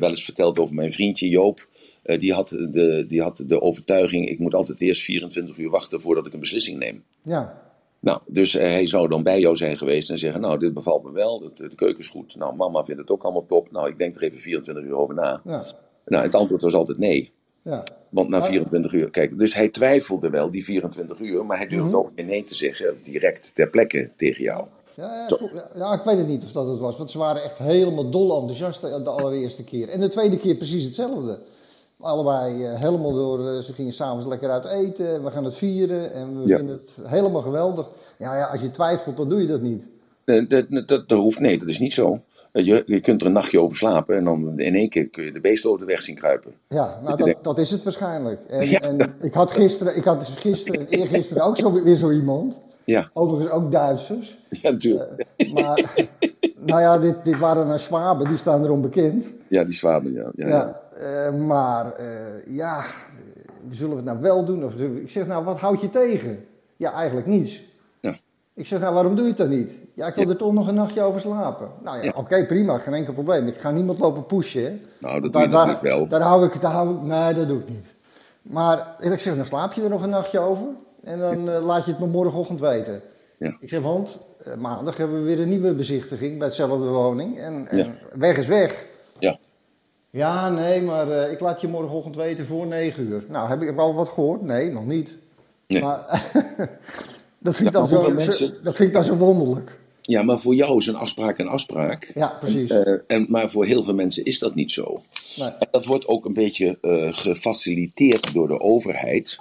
wel eens verteld over mijn vriendje Joop. Eh, die, had de, die had de overtuiging, ik moet altijd eerst 24 uur wachten voordat ik een beslissing neem. Ja, Nou, dus eh, hij zou dan bij jou zijn geweest en zeggen, nou, dit bevalt me wel, dat, de keuken is goed. Nou, mama vindt het ook allemaal top. Nou, ik denk er even 24 uur over na. ja, Nou, het antwoord was altijd nee. ja. Want na Ja. 24 uur, kijk, dus hij twijfelde wel die 24 uur, maar hij durfde Mhm. ook geen nee te zeggen, direct ter plekke tegen jou. Ja, ja. Ja, ik weet het niet of dat het was. Want ze waren echt helemaal dol enthousiast de de allereerste keer. En de tweede keer precies hetzelfde. Allebei eh, helemaal door. eh, ze gingen s'avonds lekker uit eten. We gaan het vieren. En we Ja. vinden het helemaal geweldig. Ja, ja, als je twijfelt, dan doe je dat niet. Nee, dat, dat, dat, dat hoeft, nee, dat is niet zo. Je, je kunt er een nachtje over slapen en dan in één keer kun je de beesten over de weg zien kruipen. Ja, nou, dat, dat is het waarschijnlijk. En, Ja. en ik had gisteren, ik had gisteren en eergisteren ook zo, weer zo iemand. Ja, Overigens ook Duitsers. ja natuurlijk. Maar, nou ja, dit, dit waren naar Schwaben, die staan erom bekend. Ja, die zwaarden, ja. ja, ja. Ja, eh, maar eh, ja, eh, zullen we het nou wel doen? Of, ik zeg, nou, wat houd je tegen? Ja, eigenlijk niets. Ja. Ik zeg, nou, waarom doe je het dan niet? Ja, ik wil Ja. er toch nog een nachtje over slapen. Nou ja, oké, prima, geen enkel probleem. Ik ga niemand lopen pushen. hè. Nou, dat doe daar, je natuurlijk daar, wel. daar hou ik, daar hou ik, nee, dat doe ik niet. Maar ik zeg, dan slaap je er nog een nachtje over. En dan eh, laat je het me morgenochtend weten. Ja. Ik zeg, want eh, maandag hebben we weer een nieuwe bezichtiging bij hetzelfde woning. En, en Ja. weg is weg. Ja. Ja, nee, maar eh, ik laat je morgenochtend weten voor 9 uur. Nou, heb ik al wat gehoord? Nee, nog niet. Nee. Maar dat, vind Ja, dan maar zo, hoeveel mensen- dat vind ik dan zo wonderlijk. Ja, maar voor jou is een afspraak een afspraak. Ja, precies. Eh, en, maar voor heel veel mensen is dat niet zo. Nee. En dat wordt ook een beetje gefaciliteerd door de overheid.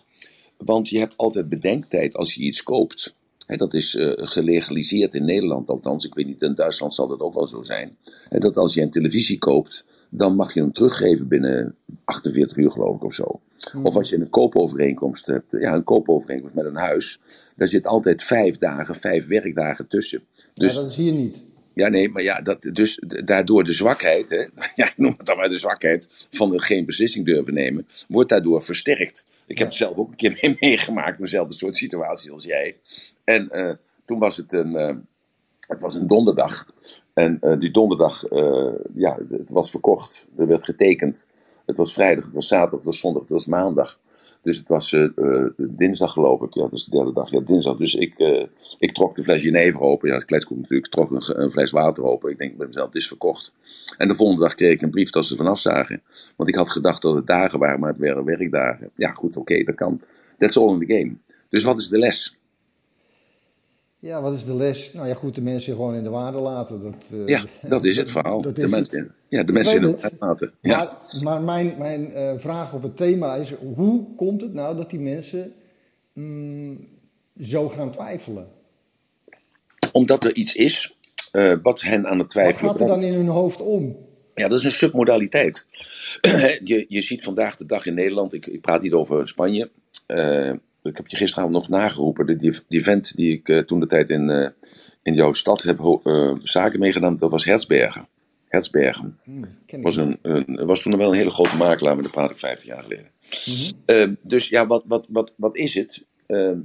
Want je hebt altijd bedenktijd als je iets koopt. Dat is eh, gelegaliseerd in Nederland althans. Ik weet niet, in Duitsland zal dat ook wel zo zijn. Dat als je een televisie koopt, dan mag je hem teruggeven binnen 48 uur geloof ik of zo. Of als je een koopovereenkomst hebt, ja, een koopovereenkomst met een huis, daar zit altijd vijf dagen, vijf werkdagen tussen. Dus ja, dat is hier niet. Ja, nee, maar ja, dat, dus daardoor de zwakheid, hè, ja, ik noem het dan maar de zwakheid van de geen beslissing durven nemen, wordt daardoor versterkt. Ik heb het zelf ook een keer mee meegemaakt, dezelfde soort situatie als jij. En eh, toen was het een, eh, het was een donderdag. En eh, die donderdag, ja, het was verkocht, er werd getekend. Het was vrijdag, het was zaterdag, het was zondag, het was maandag. Dus het was eh, eh, dinsdag geloof ik, ja, dat is de derde dag, ja, dinsdag. Dus ik, eh, ik trok de fles jenever open, ja, kletskoek natuurlijk, ik trok een, een fles water open. Ik denk bij mezelf, het is verkocht. En de volgende dag kreeg ik een brief dat ze er vanaf zagen. Want ik had gedacht dat het dagen waren, maar het waren werkdagen. Ja, goed, oké, dat kan. That's all in the game. Dus wat is de les? Ja, wat is de les? Nou ja, goed, de mensen gewoon in de waarde laten. Dat, eh, Ja, dat is het verhaal. dat de is mensen, ja, de mensen in het het. laten. Ja. Maar, maar mijn, mijn eh, vraag op het thema is: hoe komt het nou dat die mensen mm, zo gaan twijfelen? Omdat er iets is eh, wat hen aan het Wat twijfelen gaat er dan in hun hoofd om? Ja, dat is een submodaliteit. je, je ziet vandaag de dag in Nederland, ik, ik praat niet over Spanje. Ik heb je gisteravond nog nageroepen. Die, die, die vent die ik eh, toen de tijd in, eh, in jouw stad heb eh, zaken meegedaan, dat was Herzbergen. Herzbergen. Hmm, Was, een, een, was toen wel een hele grote makelaar, maar dat praat ik 15 jaar geleden. Eh, dus ja, wat, wat, wat, wat is het?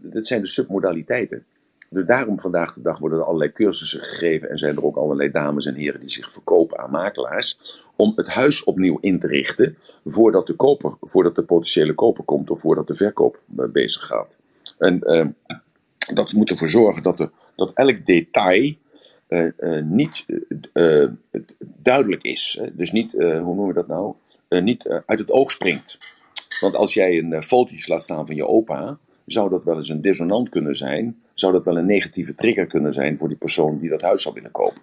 Dit zijn de submodaliteiten. Dus daarom vandaag de dag worden er allerlei cursussen gegeven en zijn er ook allerlei dames en heren die zich verkopen aan makelaars om het huis opnieuw in te richten voordat de, koper, voordat de potentiële koper komt of voordat de verkoop eh, bezig gaat. En eh, dat moet ervoor zorgen dat, er, dat elk detail eh, niet duidelijk is. Dus niet, hoe noemen we dat nou? Niet uit het oog springt. Want als jij een fotootje laat staan van je opa, zou dat wel eens een dissonant kunnen zijn. Zou dat wel een negatieve trigger kunnen zijn voor die persoon die dat huis zou willen kopen.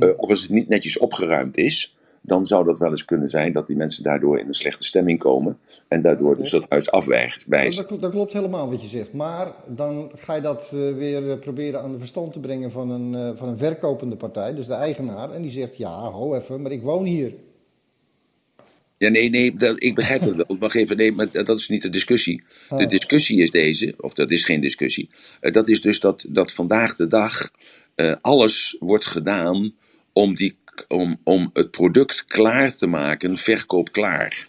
Uh, of als het niet netjes opgeruimd is, dan zou dat wel eens kunnen zijn dat die mensen daardoor in een slechte stemming komen. En daardoor dus dat huis afwijzen. Dat, dat, klopt, dat klopt helemaal wat je zegt. Maar dan ga je dat uh, weer proberen aan de verstand te brengen van een, uh, van een verkopende partij, dus de eigenaar. En die zegt: Ja, ho even, maar ik woon hier. Ja, nee, nee, dat, ik begrijp het wel. Wacht even, nee, maar dat is niet de discussie. De discussie is deze, of dat is geen discussie. Uh, dat is dus dat, dat vandaag de dag uh, alles wordt gedaan om, die, om, om het product klaar te maken, verkoop klaar.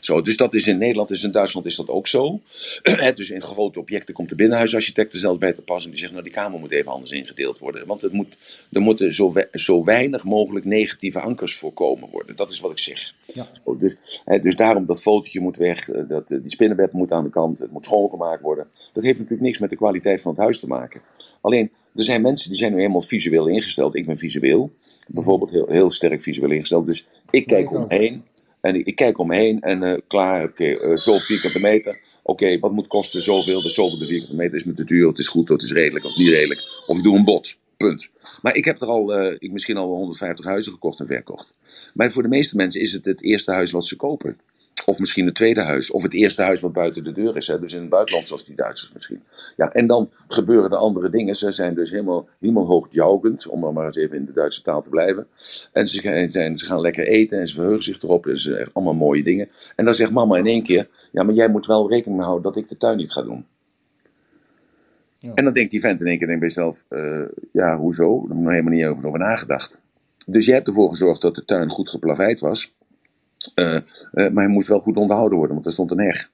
Zo, dus dat is in Nederland, is in Duitsland is dat ook zo. dus in grote objecten komt de binnenhuisarchitect er zelfs bij te passen. Die zegt, nou die kamer moet even anders ingedeeld worden. Want het moet, er moeten zo, we, zo weinig mogelijk negatieve ankers voorkomen worden. Dat is wat ik zeg. Ja. Zo, dus, dus daarom dat fotootje moet weg, dat, die spinnenbed moet aan de kant, het moet schoongemaakt worden. Dat heeft natuurlijk niks met de kwaliteit van het huis te maken. Alleen, er zijn mensen die zijn nu helemaal visueel ingesteld. Ik ben visueel, bijvoorbeeld heel, heel sterk visueel ingesteld. Dus ik kijk omheen. En ik, kijk om me heen en uh, klaar, oké, okay, uh, zoveel vierkante meter. Oké, wat moet kosten? Zoveel, dus zoveel de vierkante meter is me te duur, het is goed, het is redelijk of niet redelijk. Of ik doe een bod, punt. Maar ik heb er al, uh, ik misschien al 150 huizen gekocht en verkocht. Maar voor de meeste mensen is het het eerste huis wat ze kopen. Of misschien het tweede huis. Of het eerste huis wat buiten de deur is. Hè? Dus in het buitenland, zoals die Duitsers misschien. Ja, en dan gebeuren er andere dingen. Ze zijn dus helemaal, helemaal hoogjaugend. Om er maar eens even in de Duitse taal te blijven. En ze, zijn, ze gaan lekker eten en ze verheugen zich erop. En ze allemaal mooie dingen. En dan zegt mama in één keer. Ja, maar jij moet wel rekening mee houden dat ik de tuin niet ga doen. Ja. En dan denkt die vent in één keer denk bij zichzelf. Uh, ja, hoezo? Daar heb ik nog helemaal niet over, over nagedacht. Dus jij hebt ervoor gezorgd dat de tuin goed geplaveid was. Uh, uh, maar hij moest wel goed onderhouden worden, want er stond een heg.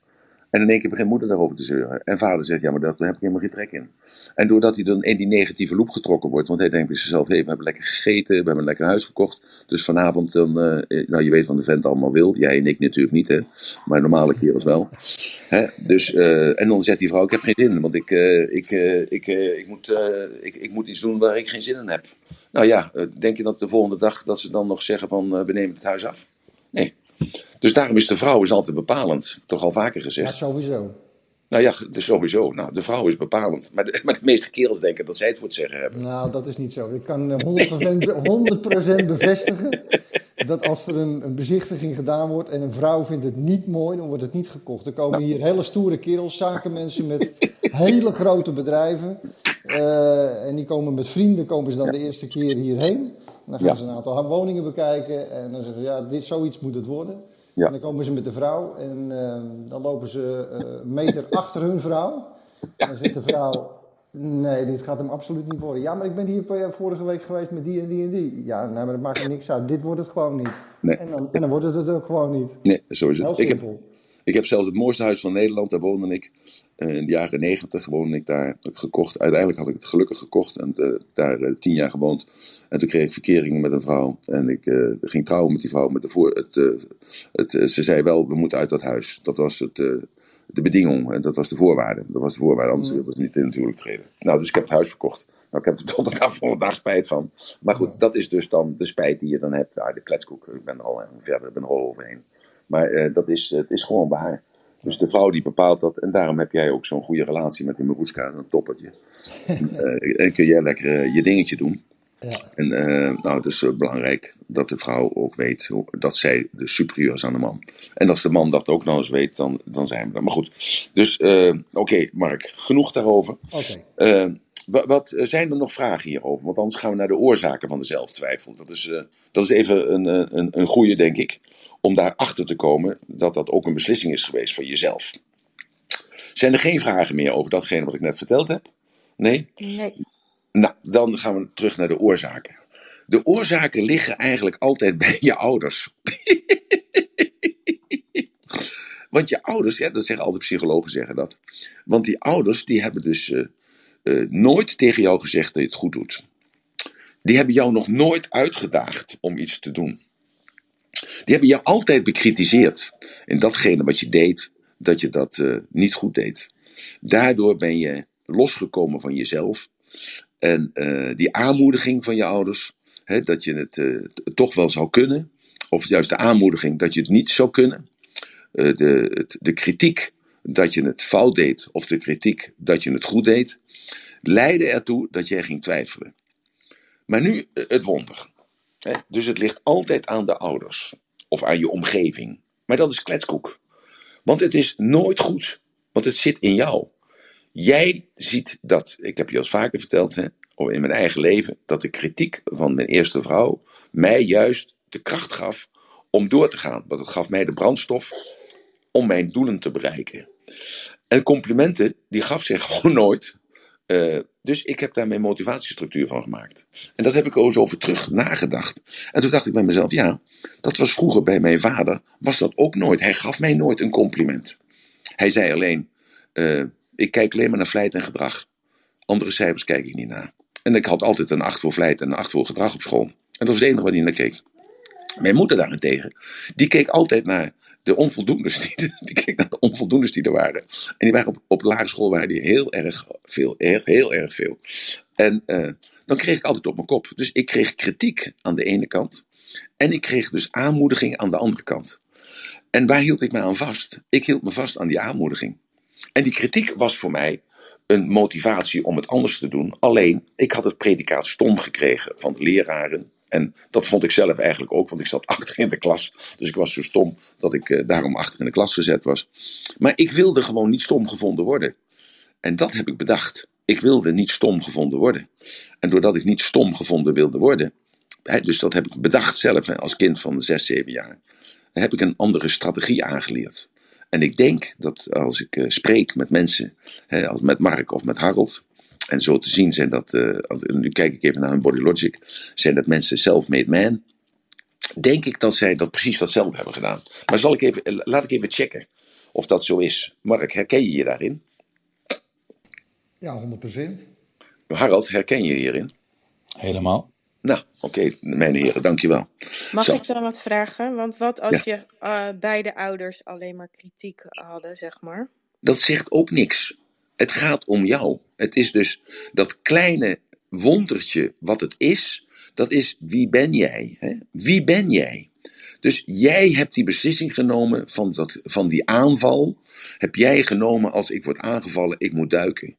En in één keer begint moeder daarover te zeuren. En vader zegt, ja, maar daar heb ik helemaal geen trek in. En doordat hij dan in die negatieve loop getrokken wordt, want hij denkt bij zichzelf, hé, hey, we hebben lekker gegeten, we hebben een lekker huis gekocht. Dus vanavond, dan, uh, nou, je weet wat de vent allemaal wil. Jij en ik natuurlijk niet, hè. Maar normale kerels wel. Hè? Dus, en dan zegt die vrouw, ik heb geen zin in, want ik, ik, ik, ik, moet, ik, ik moet iets doen waar ik geen zin in heb. Nou ja, denk je dat de volgende dag, dat ze dan nog zeggen van, we nemen het huis af? Nee. Dus daarom is de vrouw is altijd bepalend. Toch al vaker gezegd. Ja, sowieso. Nou ja, dus sowieso. Nou, de vrouw is bepalend. Maar de, maar de meeste kerels denken dat zij het voor het zeggen hebben. Nou, dat is niet zo. Ik kan eh, 100%, 100% bevestigen dat als er een, een bezichtiging gedaan wordt en een vrouw vindt het niet mooi, dan wordt het niet gekocht. Er komen hier hele stoere kerels, zakenmensen met hele grote bedrijven. eh, en die komen met vrienden, komen ze dan de eerste keer hierheen. Dan gaan Ja. ze een aantal woningen bekijken en dan zeggen ze, ja, dit, zoiets moet het worden. Ja. En dan komen ze met de vrouw en eh, dan lopen ze eh, een meter achter hun vrouw. Dan zegt de vrouw, nee, dit gaat hem absoluut niet worden. Ja, maar ik ben hier eh, vorige week geweest met die en die en die. Ja, nee, maar dat maakt er niks uit. Dit wordt het gewoon niet. Nee. En, dan, en dan wordt het het ook gewoon niet. Nee, zo is Heel het. Ik heb. Ik heb zelfs het mooiste huis van Nederland, daar woonde ik. eh, in de jaren negentig woonde ik daar. Heb ik gekocht. Uiteindelijk had ik het gelukkig gekocht en eh, daar eh, tien jaar gewoond. En toen kreeg ik verkeringen met een vrouw. En ik ging trouwen met die vrouw. Met de voor, het, het, ze zei wel, we moeten uit dat huis. Dat was het, de bedinging. En dat was de voorwaarde. Dat was de voorwaarde, anders wilde ze niet in het huwelijk treden. Nou, dus ik heb het huis verkocht. Nou, ik heb er tot de dag van vandaag spijt van. Maar goed, dat is dus dan de spijt die je dan hebt. Ah, de kletskoek, ik ben er al verder, ik ben er al overheen. Maar eh, dat is, het is gewoon waar. Dus de vrouw die bepaalt dat. En daarom heb jij ook zo'n goede relatie met die Maroeska, een toppertje. en, eh, en kun jij lekker eh, je dingetje doen. Ja. En nou, het is belangrijk dat de vrouw ook weet dat zij de superieur is aan de man. En als de man dat ook nog eens weet, dan, dan zijn we er. Maar goed, dus oké, Mark, genoeg daarover. Oké. Wa- wat eh, zijn er nog vragen hierover? Want anders gaan we naar de oorzaken van de zelftwijfel. Dat is, eh, dat is even een, eh, een, een goede, denk ik. Om daarachter te komen dat dat ook een beslissing is geweest van jezelf. Zijn er geen vragen meer over datgene wat ik net verteld heb? Nee? Nee. Nou, dan gaan we terug naar de oorzaken. De oorzaken liggen eigenlijk altijd bij je ouders. Want je ouders, ja, dat zeggen altijd psychologen zeggen dat. Want die ouders, die hebben dus eh, nooit tegen jou gezegd dat je het goed doet. Die hebben jou nog nooit uitgedaagd om iets te doen. Die hebben jou altijd bekritiseerd in datgene wat je deed, dat je dat eh, niet goed deed. Daardoor ben je losgekomen van jezelf. En eh, die aanmoediging van je ouders, hè, dat je het toch wel zou kunnen, of juist de aanmoediging dat je het niet zou kunnen, de, het- de kritiek dat je het fout deed, of de kritiek dat je het goed deed, leidde ertoe dat jij ging twijfelen. Maar nu eh, het wonder. Dus het ligt altijd aan de ouders of aan je omgeving. Maar dat is kletskoek. Want het is nooit goed, want het zit in jou. Jij ziet dat, ik heb je al vaker verteld, hè, of in mijn eigen leven, dat de kritiek van mijn eerste vrouw mij juist de kracht gaf om door te gaan. Want het gaf mij de brandstof om mijn doelen te bereiken. En complimenten, die gaf zich gewoon nooit. Eh, dus ik heb daar mijn motivatiestructuur van gemaakt. En dat heb ik ook eens over terug nagedacht. En toen dacht ik bij mezelf, ja, dat was vroeger bij mijn vader, was dat ook nooit. Hij gaf mij nooit een compliment. Hij zei alleen, eh, ik kijk alleen maar naar vlijt en gedrag. Andere cijfers kijk ik niet naar. En ik had altijd een 8 voor vlijt en een 8 voor gedrag op school. En dat was het enige waar hij naar keek. Mijn moeder daarentegen, die keek altijd naar de onvoldoendes die, die naar de onvoldoendes die er waren. En die waren op, op lagere school waren die heel erg veel, heel erg veel. En eh, dan kreeg ik altijd op mijn kop. Dus ik kreeg kritiek aan de ene kant. En ik kreeg dus aanmoediging aan de andere kant. En waar hield ik me aan vast? Ik hield me vast aan die aanmoediging. En die kritiek was voor mij een motivatie om het anders te doen. Alleen, ik had het predicaat stom gekregen van de leraren. En dat vond ik zelf eigenlijk ook, want ik zat achter in de klas. Dus ik was zo stom dat ik eh, daarom achter in de klas gezet was. Maar ik wilde gewoon niet stom gevonden worden. En dat heb ik bedacht. Ik wilde niet stom gevonden worden. En doordat ik niet stom gevonden wilde worden, dus dat heb ik bedacht zelf als kind van 6, 7 jaar, heb ik een andere strategie aangeleerd. En ik denk dat als ik eh, spreek met mensen, als met Mark of met Harold, en zo te zien zijn dat, eh, nu kijk ik even naar hun body logic, zijn dat mensen self-made man. Denk ik dat zij dat precies datzelfde hebben gedaan. Maar zal ik even, eh, laat ik even checken of dat zo is. Mark, herken je je daarin? Ja, 100%. Harold, herken je je hierin? Helemaal. Nou, oké, mijn heren, dankjewel. Mag Zo. ik dan wat vragen? Want wat als je eh, beide ouders alleen maar kritiek hadden, zeg maar? dat zegt ook niks. Het gaat om jou. Het is dus dat kleine wondertje wat het is. Dat is wie ben jij? Hè? Wie ben jij? Dus jij hebt die beslissing genomen van, dat, van die aanval. Heb jij genomen als ik word aangevallen, ik moet duiken.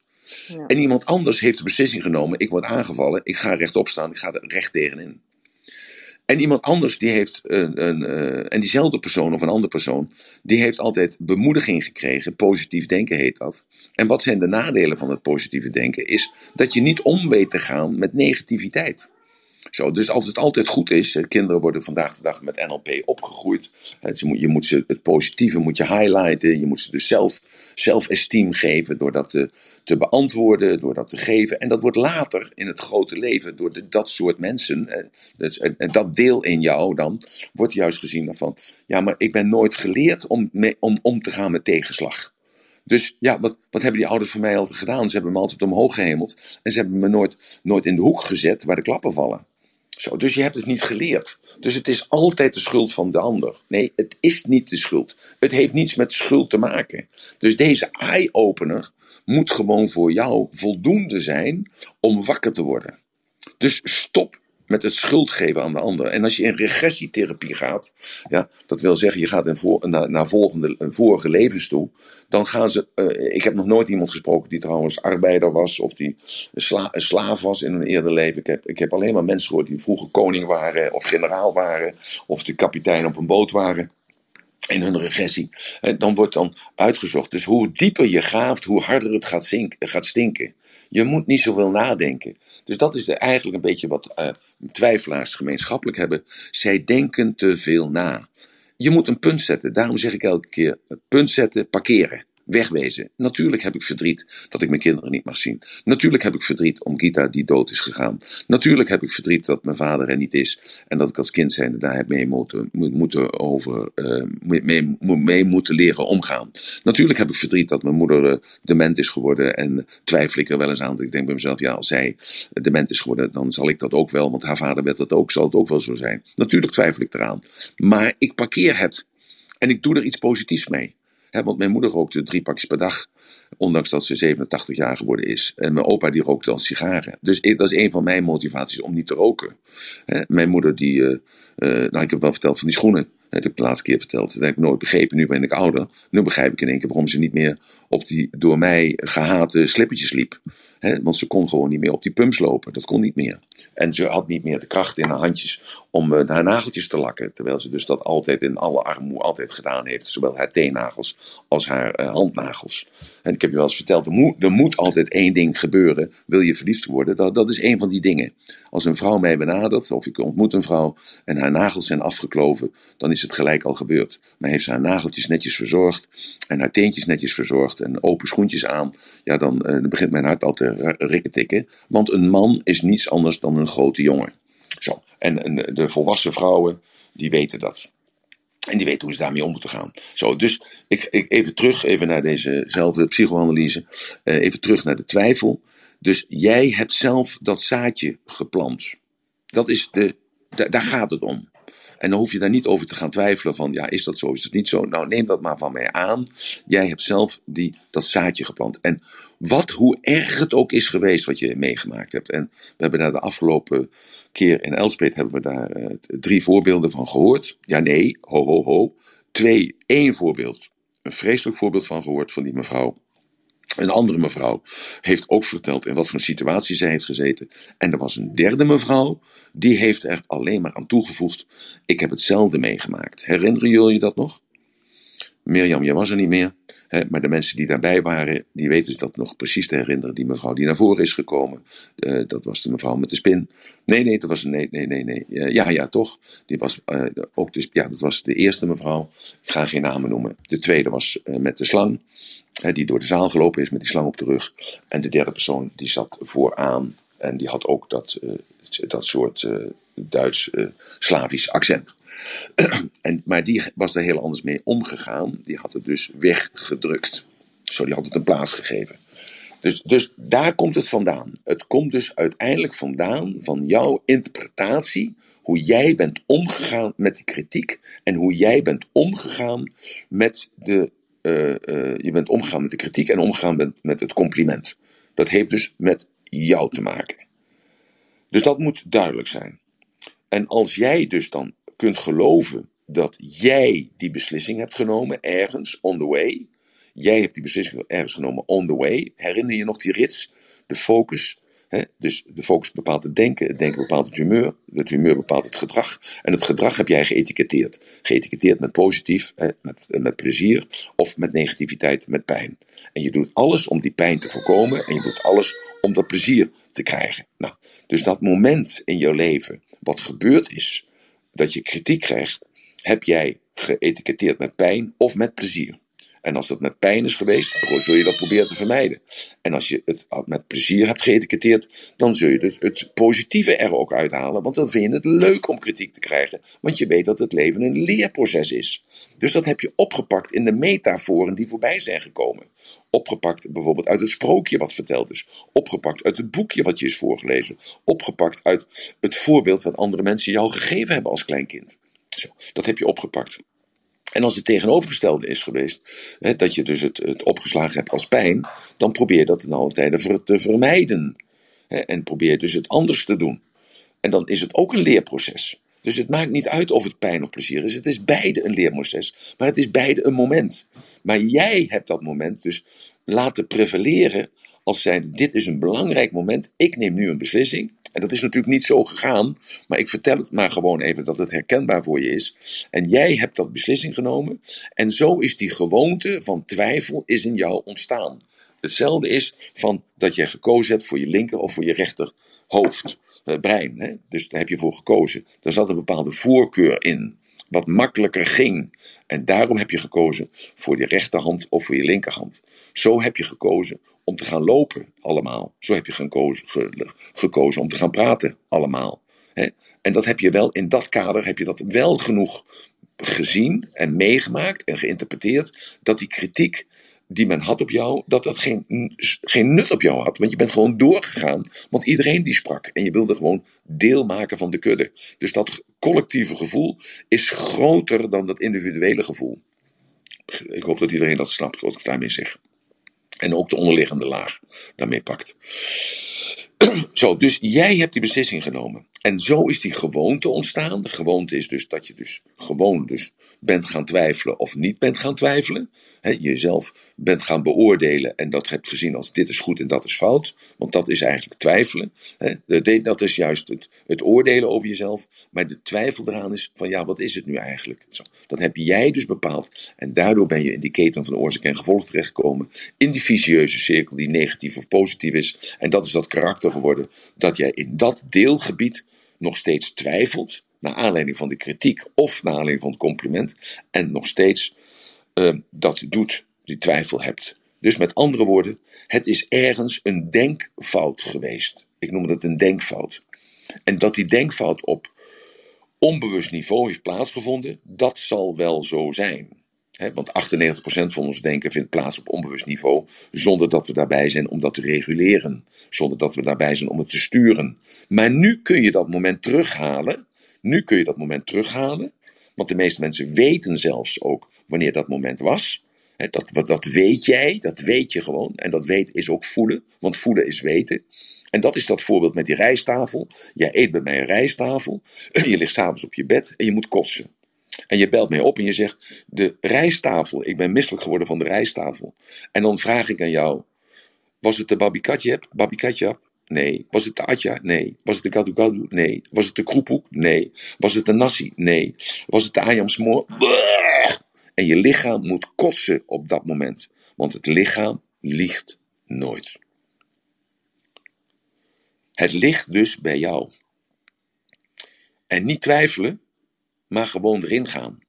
Ja. En iemand anders heeft de beslissing genomen, ik word aangevallen, ik ga rechtop staan, ik ga er recht tegenin. En iemand anders die heeft, een, een, eh, en diezelfde persoon of een andere persoon, die heeft altijd bemoediging gekregen. Positief denken heet dat. En wat zijn de nadelen van het positieve denken? Is dat je niet om weet te gaan met negativiteit. Zo, dus als het altijd goed is, eh, kinderen worden vandaag de dag met NLP opgegroeid. Eh, Je moet ze, het positieve moet je highlighten. Je moet ze dus zelf, zelfesteem geven door dat te, te beantwoorden, door dat te geven. En dat wordt later in het grote leven door dat soort mensen, eh, dus, dat deel in jou dan, wordt juist gezien van, ja, maar ik ben nooit geleerd om, om om te gaan met tegenslag. Dus ja, wat, wat hebben die ouders voor mij altijd gedaan? Ze hebben me altijd omhoog gehemeld en ze hebben me nooit, nooit in de hoek gezet waar de klappen vallen. Zo, dus je hebt het niet geleerd. Dus het is altijd de schuld van de ander. Nee, het is niet de schuld. Het heeft niets met schuld te maken. Dus deze eye-opener moet gewoon voor jou voldoende zijn om wakker te worden. Dus stop met het schuld geven aan de ander. En als je in regressietherapie gaat, ja, dat wil zeggen, je gaat in naar, naar volgende, vorige levens toe, dan gaan ze. eh, ik heb nog nooit iemand gesproken die trouwens arbeider was of die slaaf was in een eerder leven. Ik heb, ik heb alleen maar mensen gehoord die vroeger koning waren of generaal waren of de kapitein op een boot waren in hun regressie. En dan wordt dan uitgezocht. Dus hoe dieper je graaft, hoe harder het gaat, gaat stinken. Je moet niet zoveel nadenken. Dus dat is eigenlijk een beetje wat eh, twijfelaars gemeenschappelijk hebben. Zij denken te veel na. Je moet een punt zetten. Daarom zeg ik elke keer: punt zetten, parkeren. Wegwezen. Natuurlijk heb ik verdriet dat ik mijn kinderen niet mag zien. Natuurlijk heb ik verdriet om Gita die dood is gegaan. Natuurlijk heb ik verdriet dat mijn vader er niet is. En dat ik als kind zijnde daar heb mee moeten, moet- moeten, over, eh, mee, mee, moeten leren omgaan. Natuurlijk heb ik verdriet dat mijn moeder eh, dement is geworden. En twijfel ik er wel eens aan. Ik denk bij mezelf, ja, als zij dement is geworden, dan zal ik dat ook wel. Want haar vader werd dat ook, zal het ook wel zo zijn. Natuurlijk twijfel ik eraan. Maar ik parkeer het. En ik doe er iets positiefs mee. Hè, want mijn moeder rookte drie pakjes per dag. Ondanks dat ze 87 jaar geworden is. En mijn opa die rookte al sigaren. Dus dat is een van mijn motivaties om niet te roken. Hè, mijn moeder die... eh, eh, nou, ik heb wel verteld van die schoenen. Dat heb ik de laatste keer verteld. Dat heb ik nooit begrepen. Nu ben ik ouder. Nu begrijp ik in één keer waarom ze niet meer op die door mij gehate slippertjes liep. Want ze kon gewoon niet meer op die pumps lopen. Dat kon niet meer. En ze had niet meer de kracht in haar handjes om eh, haar nageltjes te lakken. Terwijl ze dus dat altijd in alle armoe altijd gedaan heeft. Zowel haar teennagels als haar handnagels. En ik heb je wel eens verteld, er moet, moet altijd één ding gebeuren. Wil je verliefd worden? Dat, dat is één van die dingen. Als een vrouw mij benadert, of ik ontmoet een vrouw en haar nagels zijn afgekloven, dan is het gelijk al gebeurd. Maar heeft ze haar nageltjes netjes verzorgd en haar teentjes netjes verzorgd en open schoentjes aan, ja, dan, eh, begint mijn hart al te ra- rikketikken. Want een man is niets anders dan een grote jongen. Zo. En, de volwassen vrouwen, die weten dat. En die weten hoe ze daarmee om moeten gaan. Zo, dus ik, ik even terug, even naar dezezelfde psychoanalyse. Eh, even terug naar de twijfel. Dus jij hebt zelf dat zaadje geplant. Dat is de, da- daar gaat het om. En dan hoef je daar niet over te gaan twijfelen van, ja, is dat zo, is het niet zo? Nou, neem dat maar van mij aan. Jij hebt zelf die, dat zaadje geplant. En wat, hoe erg het ook is geweest wat je meegemaakt hebt. En we hebben daar de afgelopen keer in Elspet hebben we daar eh, drie voorbeelden van gehoord. Ja, nee, ho, ho, ho. Twee, één voorbeeld. Een vreselijk voorbeeld van gehoord van die mevrouw. Een andere mevrouw heeft ook verteld in wat voor situatie zij heeft gezeten. En er was een derde mevrouw, die heeft er alleen maar aan toegevoegd: Ik heb hetzelfde meegemaakt. Herinneren jullie je dat nog? Mirjam, jij was er niet meer. Maar de mensen die daarbij waren, die weten dat nog precies te herinneren. Die mevrouw die naar voren is gekomen, eh, dat was de mevrouw met de spin. Nee, nee, dat was nee, nee, nee, nee. Eh, ja, ja, toch. Die was eh, ook dus, ja, dat was de eerste mevrouw. Ik ga geen namen noemen. De tweede was met de slang, die door de zaal gelopen is met die slang op de rug. En de derde persoon die zat vooraan en die had ook dat, dat soort Duits-Slavisch accent. En, maar die was er heel anders mee omgegaan. Die had het dus weggedrukt. Zo, die had het een plaats gegeven. Dus, dus daar komt het vandaan. Het komt dus uiteindelijk vandaan van jouw interpretatie. Hoe jij bent omgegaan met die kritiek. En hoe jij bent omgegaan met de. eh, eh, je bent omgegaan met de kritiek en omgegaan met het compliment. Dat heeft dus met jou te maken. Dus dat moet duidelijk zijn. En als jij dus dan kunt geloven dat jij die beslissing hebt genomen ergens on the way. Jij hebt die beslissing ergens genomen on the way. Herinner je nog die rits? De focus. Hè? Dus de focus bepaalt het denken, het denken bepaalt het humeur, het humeur bepaalt het gedrag. En het gedrag heb jij geëtiketteerd. Geëtiketteerd met positief? Met, met plezier, of met negativiteit, met pijn. En je doet alles om die pijn te voorkomen en je doet alles om dat plezier te krijgen. Nou, dus dat moment in jouw leven wat gebeurd is, dat je kritiek krijgt, heb jij geëtiketteerd met pijn of met plezier. En als dat met pijn is geweest, zul je dat proberen te vermijden. En als je het met plezier hebt geëtiketteerd, dan zul je dus het positieve er ook uithalen. Want dan vind je het leuk om kritiek te krijgen. Want je weet dat het leven een leerproces is. Dus dat heb je opgepakt in de metaforen die voorbij zijn gekomen. Opgepakt bijvoorbeeld uit het sprookje wat verteld is. Opgepakt uit het boekje wat je is voorgelezen. Opgepakt uit het voorbeeld wat andere mensen jou gegeven hebben als klein kind. Zo, dat heb je opgepakt. En als het tegenovergestelde is geweest, hè, dat je dus het, het opgeslagen hebt als pijn, dan probeer dat in alle tijden te vermijden. Hè, en probeer dus het anders te doen. En dan is het ook een leerproces. Dus het maakt niet uit of het pijn of plezier is. Het is beide een leerproces, maar het is beide een moment. Maar jij hebt dat moment dus laten prevaleren als zijn: dit is een belangrijk moment, ik neem nu een beslissing. En dat is natuurlijk niet zo gegaan, maar ik vertel het maar gewoon even dat het herkenbaar voor je is. En jij hebt dat beslissing genomen en zo is die gewoonte van twijfel is in jou ontstaan. Hetzelfde is van dat jij gekozen hebt voor je linker of voor je rechter hoofd, brein. Hè? Dus daar heb je voor gekozen. Daar zat een bepaalde voorkeur in, wat makkelijker ging. En daarom heb je gekozen voor je rechterhand of voor je linkerhand. Zo heb je gekozen om te gaan lopen, allemaal. Zo heb je gekozen, gekozen om te gaan praten, allemaal. En dat heb je wel, in dat kader heb je dat wel genoeg gezien en meegemaakt en geïnterpreteerd, dat die kritiek die men had op jou, dat dat geen, geen nut op jou had. Want je bent gewoon doorgegaan, want iedereen die sprak. En je wilde gewoon deel maken van de kudde. Dus dat collectieve gevoel is groter dan dat individuele gevoel. Ik hoop dat iedereen dat snapt, wat ik daarmee zeg. En ook de onderliggende laag daarmee pakt. Zo, dus jij hebt die beslissing genomen. En zo is die gewoonte ontstaan. De gewoonte is dus dat je dus gewoon dus bent gaan twijfelen of niet bent gaan twijfelen. Jezelf bent gaan beoordelen en dat hebt gezien als dit is goed en dat is fout. Want dat is eigenlijk twijfelen. Dat is juist het, het, oordelen over jezelf. Maar de twijfel eraan is van ja, wat is het nu eigenlijk? Zo, dat heb jij dus bepaald. En daardoor ben je in die keten van oorzaak en gevolg terechtgekomen. In die vicieuze cirkel die negatief of positief is. En dat is dat karakter geworden dat jij in dat deelgebied nog steeds twijfelt, naar aanleiding van de kritiek of naar aanleiding van het compliment, en nog steeds uh, dat doet, die twijfel hebt. Dus met andere woorden, het is ergens een denkfout geweest. Ik noem het een denkfout. En dat die denkfout op onbewust niveau heeft plaatsgevonden, dat zal wel zo zijn want 98% van ons denken vindt plaats op onbewust niveau, zonder dat we daarbij zijn om dat te reguleren, zonder dat we daarbij zijn om het te sturen. Maar nu kun je dat moment terughalen. Nu kun je dat moment terughalen, want de meeste mensen weten zelfs ook wanneer dat moment was. dat, dat weet jij, dat weet je gewoon. En dat weten is ook voelen, want voelen is weten. En dat is dat voorbeeld met die rijsttafel. Jij eet bij mij een rijsttafel, je ligt s'avonds op je bed en je moet kotsen. En je belt mij op en je zegt: De rijsttafel, ik ben misselijk geworden van de rijsttafel. En dan vraag ik aan jou: Was het de babikatjep? Babikatjap? Nee. Was het de atja? Nee. Was het de gadu? Nee. Was het de kroepoek? Nee. Was het de nasi? Nee. Was het de ayamsmoor? En je lichaam moet kotsen op dat moment. Want het lichaam liegt nooit. Het ligt dus bij jou. En niet twijfelen, maar gewoon erin gaan.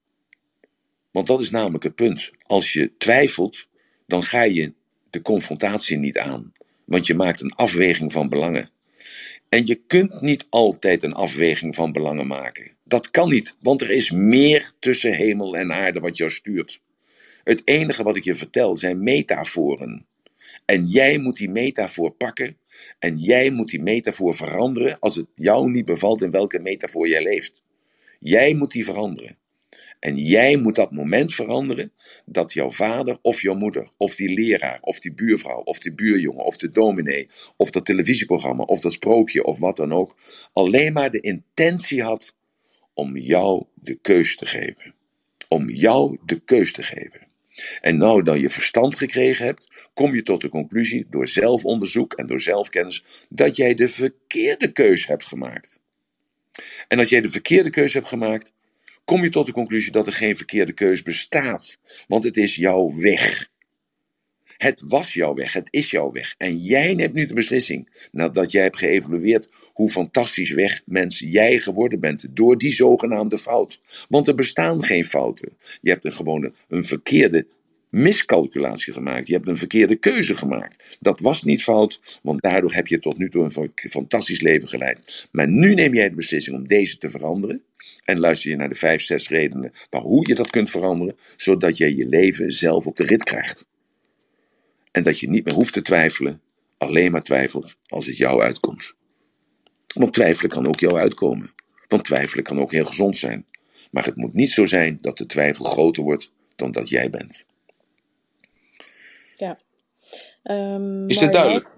Want dat is namelijk het punt. Als je twijfelt, dan ga je de confrontatie niet aan. Want je maakt een afweging van belangen. En je kunt niet altijd een afweging van belangen maken. Dat kan niet, want er is meer tussen hemel en aarde wat jou stuurt. Het enige wat ik je vertel zijn metaforen. En jij moet die metafoor pakken en jij moet die metafoor veranderen als het jou niet bevalt in welke metafoor jij leeft. Jij moet die veranderen. En jij moet dat moment veranderen dat jouw vader of jouw moeder, of die leraar, of die buurvrouw, of die buurjongen, of de dominee, of dat televisieprogramma, of dat sprookje, of wat dan ook, alleen maar de intentie had om jou de keus te geven. Om jou de keus te geven. En nou dan je verstand gekregen hebt, kom je tot de conclusie door zelfonderzoek en door zelfkennis dat jij de verkeerde keus hebt gemaakt. En als jij de verkeerde keus hebt gemaakt, kom je tot de conclusie dat er geen verkeerde keus bestaat. Want het is jouw weg. Het was jouw weg, het is jouw weg. En jij neemt nu de beslissing, nadat jij hebt geëvalueerd hoe fantastisch weg mens jij geworden bent door die zogenaamde fout. Want er bestaan geen fouten. Je hebt een gewone, een verkeerde miscalculatie gemaakt. Je hebt een verkeerde keuze gemaakt. Dat was niet fout, want daardoor heb je tot nu toe een fantastisch leven geleid. Maar nu neem jij de beslissing om deze te veranderen. En luister je naar de vijf, zes redenen waar hoe je dat kunt veranderen, zodat je je leven zelf op de rit krijgt. En dat je niet meer hoeft te twijfelen, alleen maar twijfelt als het jou uitkomt. Want twijfelen kan ook jou uitkomen. Want twijfelen kan ook heel gezond zijn. Maar het moet niet zo zijn dat de twijfel groter wordt dan dat jij bent. Ja. Um, is het duidelijk.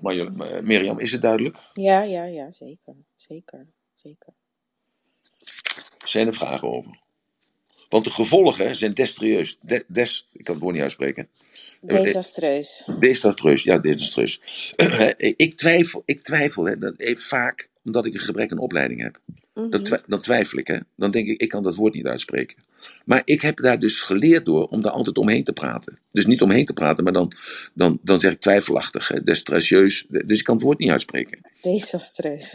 Mirjam? Is het duidelijk? Ja, ja, ja, zeker. Zeker, zeker. Zijn er vragen over? Want de gevolgen zijn desastreus. De, des, ik kan het woord niet uitspreken. Desastreus. Desastreus, ja, desastreus. ik twijfel, ik twijfel hè, dat vaak omdat ik een gebrek aan opleiding heb. Dat dan twijfel ik, hè. Dan denk ik, ik kan dat woord niet uitspreken. Maar ik heb daar dus geleerd door om daar altijd omheen te praten. Dus niet omheen te praten, maar dan, dan, dan zeg ik twijfelachtig, hè. desastreus. Dus ik kan het woord niet uitspreken. Desastreus.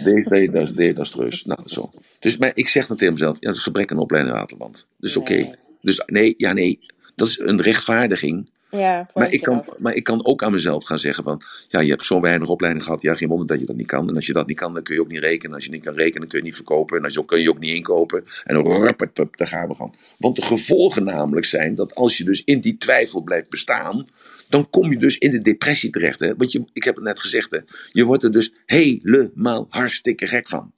Desastreus. nou, zo. Dus maar ik zeg dan tegen mezelf, ja, dat is gebrek aan opleiding Waterland. Dus oké. Dus nee, ja, nee. Dat is een rechtvaardiging ja, maar, ik kan, maar ik kan ook aan mezelf gaan zeggen van, ja, je hebt zo weinig opleiding gehad, ja, geen wonder dat je dat niet kan. En als je dat niet kan, dan kun je ook niet rekenen. Als je niet kan rekenen, dan kun je niet verkopen. En als je ook kun je ook niet inkopen. En dan rappert, daar gaan we gaan. Want de gevolgen namelijk zijn dat als je dus in die twijfel blijft bestaan, dan kom je dus in de depressie terecht. Hè? Want je, ik heb het net gezegd, hè, je wordt er dus helemaal hartstikke gek van.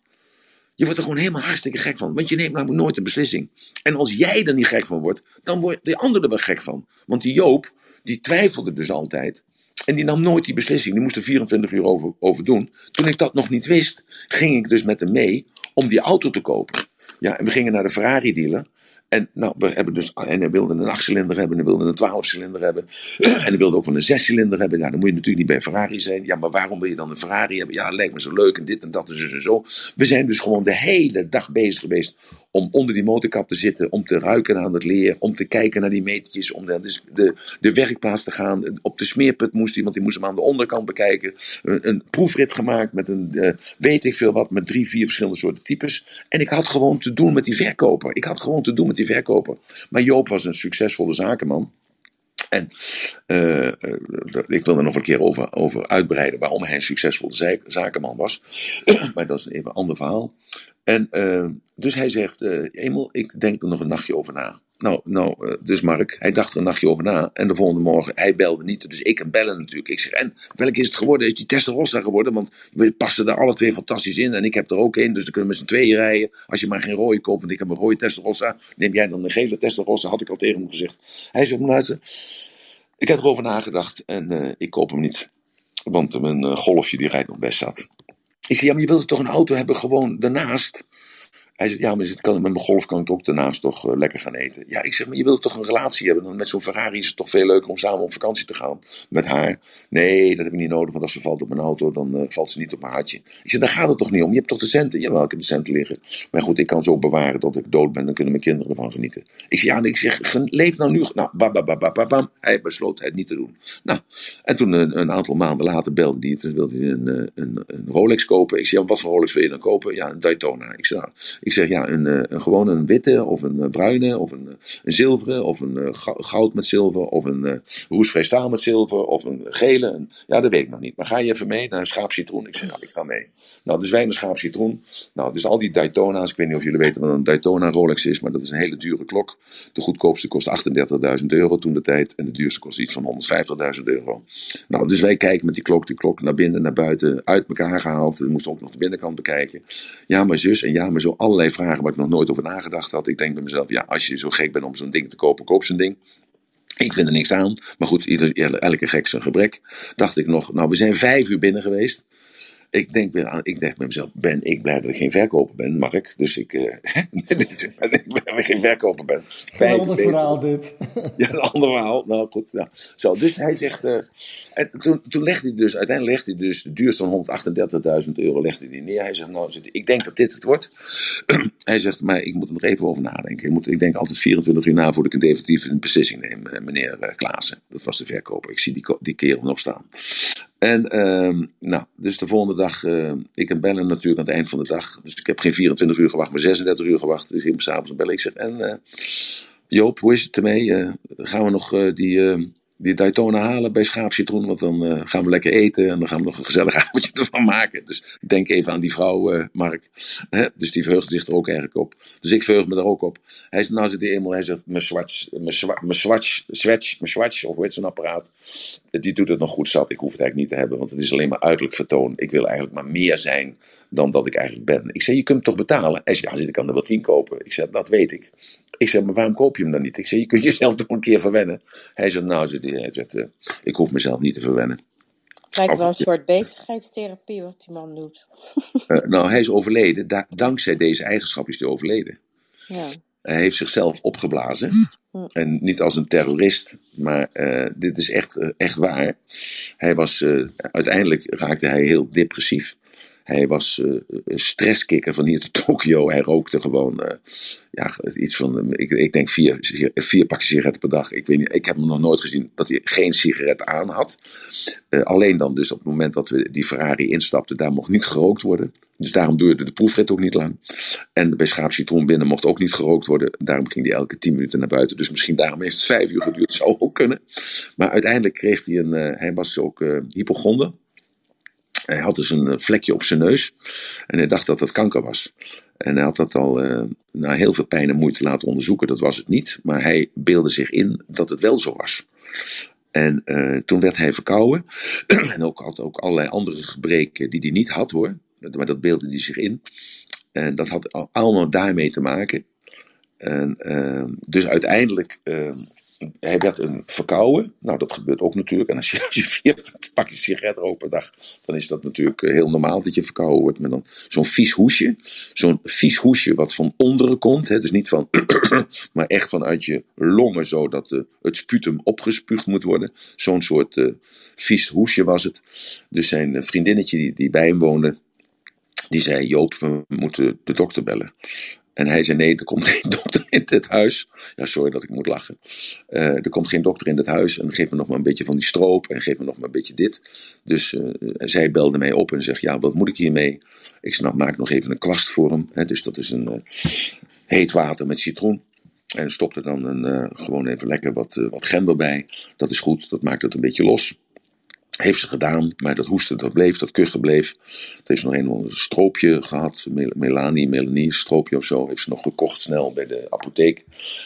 Je wordt er gewoon helemaal hartstikke gek van. Want je neemt namelijk nooit een beslissing. En als jij er niet gek van wordt, dan wordt de ander er wel gek van. Want die Joop, die twijfelde dus altijd. En die nam nooit die beslissing. Die moest er 24 uur over, over doen. Toen ik dat nog niet wist, ging ik dus met hem mee om die auto te kopen. Ja, en we gingen naar de Ferrari dealer. En, nou, we hebben dus, en hij wilde een achtcilinder hebben, en hij wilde een twaalfcilinder hebben. En hij wilde ook van een zescilinder hebben. Ja, dan moet je natuurlijk niet bij Ferrari zijn. Ja, maar waarom wil je dan een Ferrari hebben? Ja, lijkt me zo leuk en dit en dat en zo en zo. We zijn dus gewoon de hele dag bezig geweest om onder die motorkap te zitten, om te ruiken aan het leer, om te kijken naar die metertjes, om de, dus de, de werkplaats te gaan. Op de smeerput moest want die moest hem aan de onderkant bekijken. Een, een proefrit gemaakt met een, uh, weet ik veel wat, met drie, vier verschillende soorten types. En ik had gewoon te doen met die verkoper. Ik had gewoon te doen met die verkoper. Maar Joop was een succesvolle zakenman. En uh, ik wil er nog een keer over, over uitbreiden waarom hij een succesvolle zakenman was. maar dat is even een ander verhaal. En uh, dus hij zegt, uh, Emel, ik denk er nog een nachtje over na. Nou, nou uh, dus Mark, hij dacht er een nachtje over na. En de volgende morgen, hij belde niet. Dus ik kan bellen natuurlijk. Ik zeg, en welke is het geworden? Is die Testarossa geworden? Want we passen er alle twee fantastisch in. En ik heb er ook een. Dus dan kunnen we met z'n tweeën rijden. Als je maar geen rode koopt, want ik heb een rode Testarossa. Neem jij dan een gele Testarossa? Had ik al tegen hem gezegd. Hij zegt, luister, ik heb erover nagedacht. En uh, ik koop hem niet. Want mijn uh, golfje die rijdt nog best zat. Ik zei, ja, maar je wilt toch een auto hebben gewoon daarnaast? Hij zegt, ja, maar kan, met mijn golf kan ik ook daarnaast toch uh, lekker gaan eten. Ja, ik zeg, maar je wilt toch een relatie hebben? Met zo'n Ferrari is het toch veel leuker om samen op vakantie te gaan met haar. Nee, dat heb ik niet nodig, want als ze valt op mijn auto, dan uh, valt ze niet op mijn hartje. Ik zeg, daar gaat het toch niet om? Je hebt toch de centen? Jawel, ik heb de centen liggen. Maar goed, ik kan ook bewaren tot ik dood ben, dan kunnen mijn kinderen ervan genieten. Ik zeg, ja, ik zeg, leef nou nu. Nou, bam, bam, bam, bam, bam. Hij besloot het niet te doen. Nou, en toen een, een aantal maanden later belde hij, toen wilde hij een, eh, een, een Rolex kopen. Ik zeg, ja, wat voor Rolex wil je dan kopen? Ja, een Daytona. Ik zeg, nou, ik zeg ja, een een, gewoon een witte of een bruine of een, een zilveren of een goud met zilver of een roestvrij staal met zilver of een gele. ja, dat weet ik nog niet. Maar ga je even mee naar een schaapcitroen? Ik zeg, nou, ik ga mee. Nou, dus wij een schaapcitroen. Nou, dus al die Daytona's. Ik weet niet of jullie weten wat een Daytona Rolex is, maar dat is een hele dure klok. De goedkoopste kost 38.000 euro toen de tijd en de duurste kost iets van 150.000 euro. Nou, dus wij kijken met die klok, die klok naar binnen, naar buiten, uit elkaar gehaald. We moesten ook nog de binnenkant bekijken. Ja, maar zus en ja, maar zo allerlei vragen waar ik nog nooit over nagedacht had. Ik denk bij mezelf, ja, als je zo gek bent om zo'n ding te kopen, koop zo'n ding. Ik vind er niks aan. Maar goed, ieder, elke gek zijn gebrek. Dacht ik nog, nou, we zijn vijf uur binnen geweest. ik denk, weer aan, ik denk bij mezelf, ben ik blij dat ik geen verkoper ben, Mark. Dus ik, eh, ik ben blij dat ik geen verkoper ben. Geweldig Vijf- verhaal dit. Ja, een ander verhaal. Nou goed, ja. Zo, dus hij zegt, eh, en toen, toen legde hij dus, uiteindelijk legde hij dus de duurste van 138.000 euro legde hij neer. Hij zegt, nou, ik denk dat dit het wordt. hij zegt, maar ik moet er nog even over nadenken. Ik, moet, ik denk altijd 24 uur na voordat ik een definitieve beslissing neem, eh, meneer eh, Klaassen. Dat was de verkoper. Ik zie die, die kerel nog staan. En, ehm, nou, dus de volgende dag, eh, ik heb bellen natuurlijk aan het eind van de dag. Dus ik heb geen 24 uur gewacht, maar 36 uur gewacht. Dus ik hem s'avonds bellen. Ik zeg, en Joop, hoe is het ermee? Gaan we nog die, eh, die Daytona halen bij Schaapcitroen? Want dan eh, gaan we lekker eten en dan gaan we nog een gezellig avondje ervan maken. Dus denk even aan die vrouw, eh, Mark. Dus die verheugt zich er ook eigenlijk op. Dus ik verheug me er ook op. Hij zegt, nou zit hij eenmaal, hij zegt, mijn swatch, mijn swatch, swatch, mijn swatch, of hoe heet zo'n apparaat? Die doet het nog goed zat. Ik hoef het eigenlijk niet te hebben, want het is alleen maar uiterlijk vertoon. Ik wil eigenlijk maar meer zijn dan dat ik eigenlijk ben. Ik zeg, je kunt hem toch betalen? Hij zegt, ja, ik kan er wel tien kopen. Ik zeg, dat weet ik. Ik zeg, maar waarom koop je hem dan niet? Ik zeg, je kunt jezelf toch een keer verwennen. Hij zegt, nou, hij, zegt, eh, ik hoef mezelf niet te verwennen. Lijkt wel een soort bezigheidstherapie wat die man doet. Eh, nou, hij is overleden. Da- dankzij deze eigenschap is hij overleden. Ja. Hij heeft zichzelf opgeblazen. Hm. En niet als een terrorist, maar eh, dit is echt, echt waar. Hij was, uiteindelijk raakte hij heel depressief. Hij was eh, een stresskikker van hier tot Tokio. Hij rookte gewoon eh, ja, iets van, eh, ik, ik denk vier, vier pakjes sigaretten per dag. Ik, weet niet, ik heb hem nog nooit gezien dat hij geen sigaret aan had. Alleen dan dus op het moment dat we die Ferrari instapten, daar mocht niet gerookt worden. Dus daarom duurde de proefrit ook niet lang. En bij Schaap Citroen binnen mocht ook niet gerookt worden. Daarom ging hij elke tien minuten naar buiten. Dus misschien daarom heeft het vijf uur geduurd. Zou ook kunnen. Maar uiteindelijk kreeg hij een. hij was ook hypochonder. Hij had dus een eh, vlekje op zijn neus. En hij dacht dat dat kanker was. En hij had dat al eh, na heel veel pijn en moeite laten onderzoeken. Dat was het niet. Maar hij beelde zich in dat het wel zo was. En eh, toen werd hij verkouden. en ook had ook allerlei andere gebreken die hij niet had hoor. Maar dat beelde hij zich in. En dat had al- allemaal daarmee te maken. En, dus uiteindelijk, hij werd een verkouden. Nou, dat gebeurt ook natuurlijk. En als je, als je vier pakjes sigaret rookt per dag, dan is dat natuurlijk eh, heel normaal dat je verkouden wordt. met dan zo'n vies hoesje. Zo'n vies hoesje wat van onderen komt. Hè, dus niet van, maar echt vanuit je longen, zodat de, het sputum opgespuugd moet worden. Zo'n soort eh, vies hoesje was het. Dus zijn eh, vriendinnetje die, die bij hem woonde, die zei: Joop, we moeten de dokter bellen. En hij zei: Nee, er komt geen dokter in dit huis. Ja, sorry dat ik moet lachen. Eh, er komt geen dokter in dit huis. En geef me nog maar een beetje van die stroop. En geef me nog maar een beetje dit. Dus eh, zij belde mij op en zegt: Ja, wat moet ik hiermee? Ik snap, maak nog even een kwast voor hem. Dus dat is een eh, heet water met citroen. En stopte dan een, gewoon even lekker wat, wat gember bij. Dat is goed, dat maakt het een beetje los. Heeft ze gedaan, maar dat hoesten dat bleef, dat kuchen bleef. Het heeft nog een, een stroopje gehad, Mel- Melanie, Melanie, stroopje of zo. Heeft ze nog gekocht snel bij de apotheek.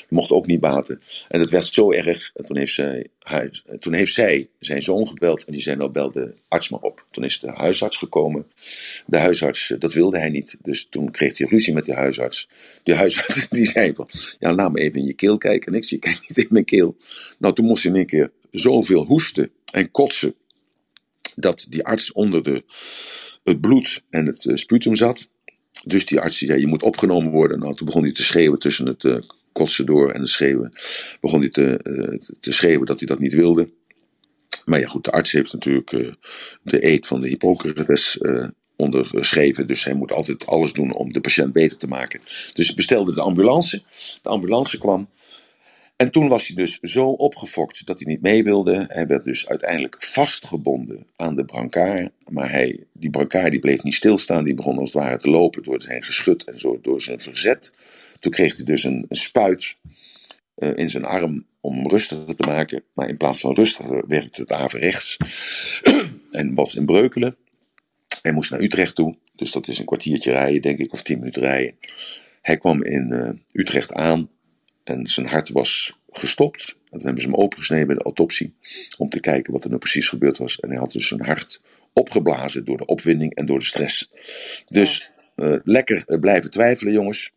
Mocht ook niet baten. En het werd zo erg. En toen heeft, zij, toen heeft zij zijn zoon gebeld. En die zei, nou bel de arts maar op. Toen is de huisarts gekomen. De huisarts, eh, dat wilde hij niet. Dus toen kreeg hij ruzie met de huisarts. De huisarts die zei van, ja laat me even in je keel kijken. En ik zie, kijk niet in mijn keel. Nou, toen moest hij in één keer zoveel hoesten en kotsen dat die arts onder de, het bloed en het eh, sputum zat. Dus die arts zei, je moet opgenomen worden. Nou, toen begon hij te schreeuwen tussen het eh, kotsen door en het schreeuwen. Begon hij te, eh, te schreeuwen dat hij dat niet wilde. Maar ja, goed, de arts heeft natuurlijk de eed van de Hippocrates onderschreven. Dus hij moet altijd alles doen om de patiënt beter te maken. Dus bestelde de ambulance. De ambulance kwam. En toen was hij dus zo opgefokt dat hij niet mee wilde. Hij werd dus uiteindelijk vastgebonden aan de brancard. Maar hij, die brancard die bleef niet stilstaan. Die begon als het ware te lopen door zijn geschut en zo, door zijn verzet. Toen kreeg hij dus een, spuit eh, in zijn arm om hem rustiger te maken. Maar in plaats van rustiger werkte het averechts. en was in Breukelen. Hij moest naar Utrecht toe. Dus dat is een kwartiertje rijden, denk ik, of tien minuten rijden. Hij kwam in eh, Utrecht aan. En zijn hart was gestopt. En toen hebben ze hem opengesneden bij de autopsie. Om te kijken wat er nou precies gebeurd was. En hij had dus zijn hart opgeblazen door de opwinding en door de stress. Dus eh, lekker eh, blijven twijfelen, jongens.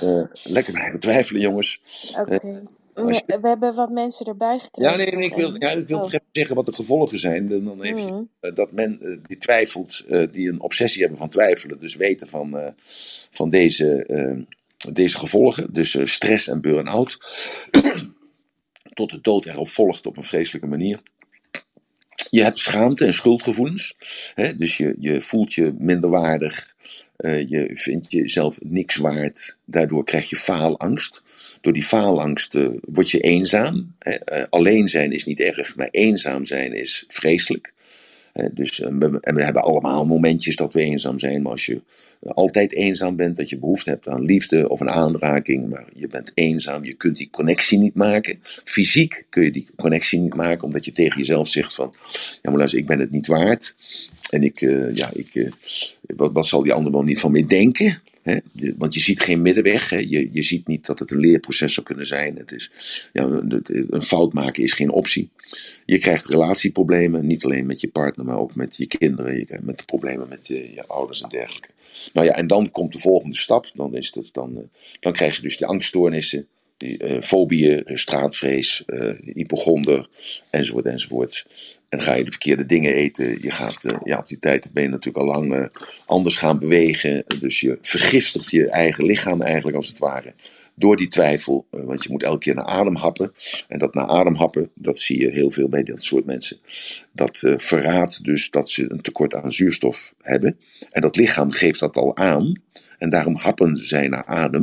Eh, lekker blijven twijfelen, jongens. Oké. Je- We, hebben wat mensen erbij gekregen. Ja, nee, nee, ik wil, ja, ik wil Oh. toch even zeggen wat de gevolgen zijn. Dan, dan heb je eh, dat men eh, die twijfelt, eh, die een obsessie hebben van twijfelen, dus weten van, eh, van deze, eh, deze gevolgen, dus eh, stress en burn-out, tot de dood erop volgt op een vreselijke manier. Je hebt schaamte en schuldgevoelens, hè? dus je, je voelt je minderwaardig, eh, je vindt jezelf niks waard, daardoor krijg je faalangst. Door die faalangst eh, word je eenzaam. hè. Alleen zijn is niet erg, maar eenzaam zijn is vreselijk. Dus, eh, en we hebben allemaal momentjes dat we eenzaam zijn. Maar als je altijd eenzaam bent, dat je behoefte hebt aan liefde of een aanraking, maar je bent eenzaam, je kunt die connectie niet maken. Fysiek kun je die connectie niet maken, omdat je tegen jezelf zegt van, ja maar luister, ik ben het niet waard. En ik, eh, ja, ik, eh, wat, wat zal die ander wel niet van mij denken? Hè? De- Want je ziet geen middenweg. Hè? Je, je ziet niet dat het een leerproces zou kunnen zijn. Het is, ja, een, fout maken is geen optie. Je krijgt relatieproblemen, niet alleen met je partner, maar ook met je kinderen. Met de problemen met je, je ouders en dergelijke. Nou ja, en dan komt de volgende stap. Dan, is het, dan, eh, dan krijg je dus die angststoornissen, die eh, fobieën, straatvrees, eh hypochonder, enzovoort, enzovoort. En ga je de verkeerde dingen eten. Je gaat, eh, ja, op die tijd ben je natuurlijk al lang anders gaan bewegen. Dus je vergiftigt je eigen lichaam eigenlijk als het ware. Door die twijfel, want je moet elke keer naar adem happen. En dat naar adem happen, dat zie je heel veel bij dat soort mensen. Dat eh, verraadt dus dat ze een tekort aan zuurstof hebben. En dat lichaam geeft dat al aan. En daarom happen zij naar adem.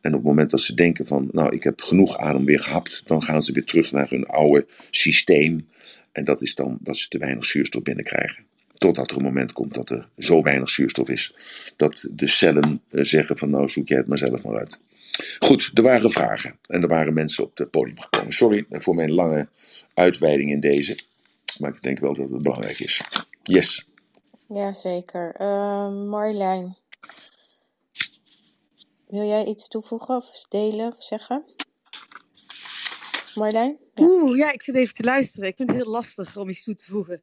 En op het moment dat ze denken van, nou ik heb genoeg adem weer gehapt. Dan gaan ze weer terug naar hun oude systeem. En dat is dan dat ze te weinig zuurstof binnenkrijgen. Totdat er een moment komt dat er zo weinig zuurstof is. Dat de cellen eh, zeggen van nou zoek jij het maar zelf maar uit. Goed, er waren vragen. En er waren mensen op het podium gekomen. Sorry voor mijn lange uitweiding in deze. Maar ik denk wel dat het belangrijk is. Yes. Ja, zeker. Ehm, Marjolein, wil jij iets toevoegen of delen of zeggen? Marjolein? Ja. Oeh, ja, ik zit even te luisteren. Ik vind het heel lastig om iets toe te voegen.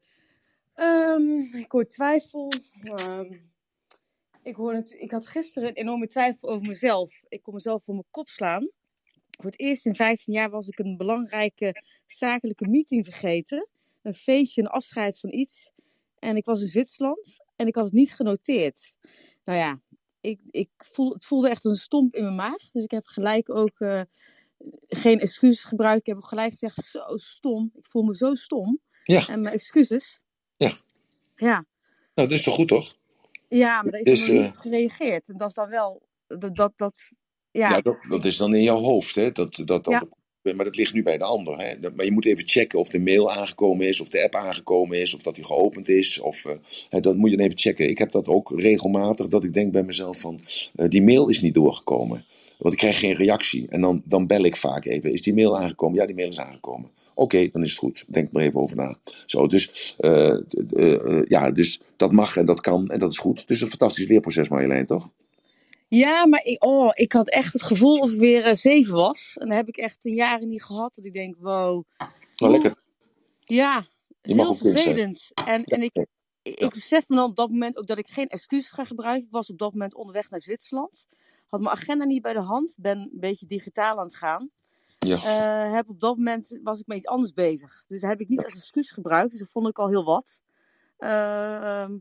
Ehm, ik hoor twijfel. Ehm, ik, hoor ik had gisteren een enorme twijfel over mezelf. Ik kon mezelf voor mijn kop slaan. Voor het eerst in 15 jaar was ik een belangrijke zakelijke meeting vergeten. Een feestje, een afscheid van iets. En ik was in Zwitserland en ik had het niet genoteerd. Nou ja, ik, ik voel, het voelde echt een stomp in mijn maag. Dus ik heb gelijk ook eh, geen excuses gebruikt. Ik heb ook gelijk gezegd, zo stom. Ik voel me zo stom. Ja. En mijn excuses. Ja. Ja, Nou, dat is toch goed toch? ja maar daar is Dus, nog eh, niet op gereageerd. En dat is dan wel, dat, dat, dat ja. Ja, dat, dat is dan in jouw hoofd, hè? Dat, dat, dat, Ja. Maar dat ligt nu bij de ander. Hè? Maar je moet even checken of de mail aangekomen is, of de app aangekomen is, of dat die geopend is. Of, eh, dat moet je dan even checken. Ik heb dat ook regelmatig, dat ik denk bij mezelf van, eh, die mail is niet doorgekomen. Want ik krijg geen reactie. En dan, dan bel ik vaak even. Is die mail aangekomen? Ja, die mail is aangekomen. Oké, dan is het goed. Denk maar even over na. Zo, dus, eh, ja, dus dat mag en dat kan en dat is goed. Dus een fantastisch leerproces, Marjolein, toch? Ja, maar ik, oh, ik had echt het gevoel of ik weer eh, zeven was. En dat heb ik echt een jaren niet gehad. Dat ik denk, wow. Nou, lekker. Ja, Je heel zijn. vervelend. En, en ik, ik, ik besef me dan op dat moment ook dat ik geen excuses ga gebruiken. Ik was op dat moment onderweg naar Zwitserland. Had mijn agenda niet bij de hand. Ben een beetje digitaal aan het gaan. Ja. Eh, heb op dat moment was ik met iets anders bezig. Dus dat heb ik niet als excuus gebruikt. Dus dat vond ik al heel wat. Ehm,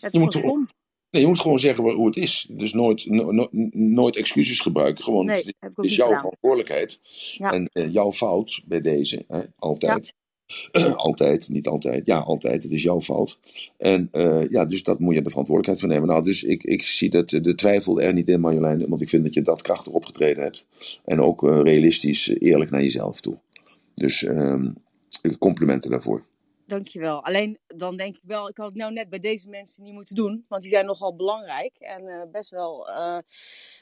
het Je moet er- stom. Nee, je moet gewoon zeggen hoe het is. Dus nooit, no- no- nooit excuses gebruiken. Gewoon, Nee, het is jouw gedaan. verantwoordelijkheid. Ja. En eh, jouw fout bij deze. Hè? Altijd. altijd, niet altijd. Ja, altijd. Het is jouw fout. En eh, ja, dus dat moet je de verantwoordelijkheid voor nemen. Nou, dus ik, ik zie dat, de twijfel er niet in, Marjolein. Want ik vind dat je dat krachtig opgetreden hebt. En ook eh, realistisch, eerlijk naar jezelf toe. Dus ehm, complimenten daarvoor. Dankjewel. Alleen dan denk ik wel, ik had het nou net bij deze mensen niet moeten doen. Want die zijn nogal belangrijk en eh, best wel eh,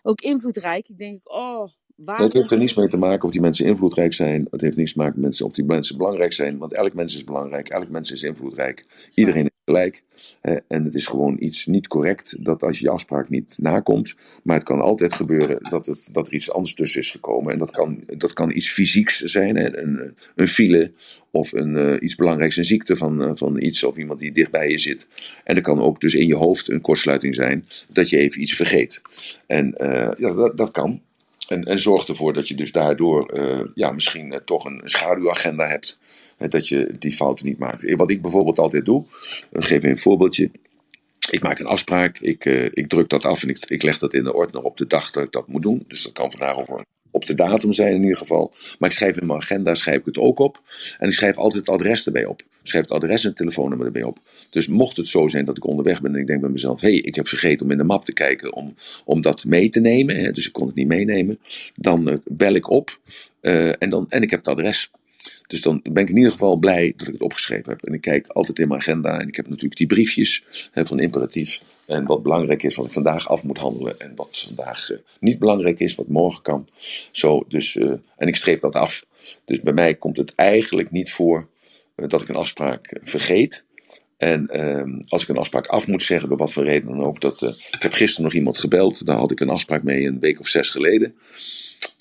ook invloedrijk. Ik denk, oh, waarom... Het heeft er niets mee te maken of die mensen invloedrijk zijn. Het heeft niets te maken met mensen of die mensen belangrijk zijn. Want elk mens is belangrijk, elk mens is invloedrijk. Iedereen is gelijk. En het is gewoon iets niet correct dat als je afspraak niet nakomt. Maar het kan altijd gebeuren dat, het, dat er iets anders tussen is gekomen. En dat kan, dat kan iets fysieks zijn, een, een file of een, eh, iets belangrijks, een ziekte van, eh, van iets of iemand die dichtbij je zit. En er kan ook dus in je hoofd een kortsluiting zijn dat je even iets vergeet. En eh, ja, dat, dat kan. En, en zorg ervoor dat je dus daardoor eh, ja, misschien eh, toch een schaduwagenda hebt. Dat je die fouten niet maakt. Wat ik bijvoorbeeld altijd doe, ik geef je een voorbeeldje. Ik maak een afspraak, ik, eh, ik druk dat af en ik, ik leg dat in de ordner op de dag dat ik dat moet doen. Dus dat kan vandaag ook op de datum zijn in ieder geval. Maar ik schrijf in mijn agenda schrijf ik het ook op. En ik schrijf altijd het adres erbij op. Schrijf het adres en telefoonnummer erbij op. Dus mocht het zo zijn dat ik onderweg ben en ik denk bij mezelf: hé, hey, ik heb vergeten om in de map te kijken om, om dat mee te nemen. Hè, dus ik kon het niet meenemen. Dan eh, bel ik op eh, en, dan, en ik heb het adres. Dus dan ben ik in ieder geval blij dat ik het opgeschreven heb. En ik kijk altijd in mijn agenda en ik heb natuurlijk die briefjes hè, van imperatief. En wat belangrijk is, wat ik vandaag af moet handelen. En wat vandaag uh, niet belangrijk is, wat morgen kan. Zo, dus, en ik streep dat af. Dus bij mij komt het eigenlijk niet voor dat ik een afspraak vergeet. En ehm, als ik een afspraak af moet zeggen, door wat voor reden dan ook. Dat, ik heb gisteren nog iemand gebeld, daar had ik een afspraak mee een week of zes geleden.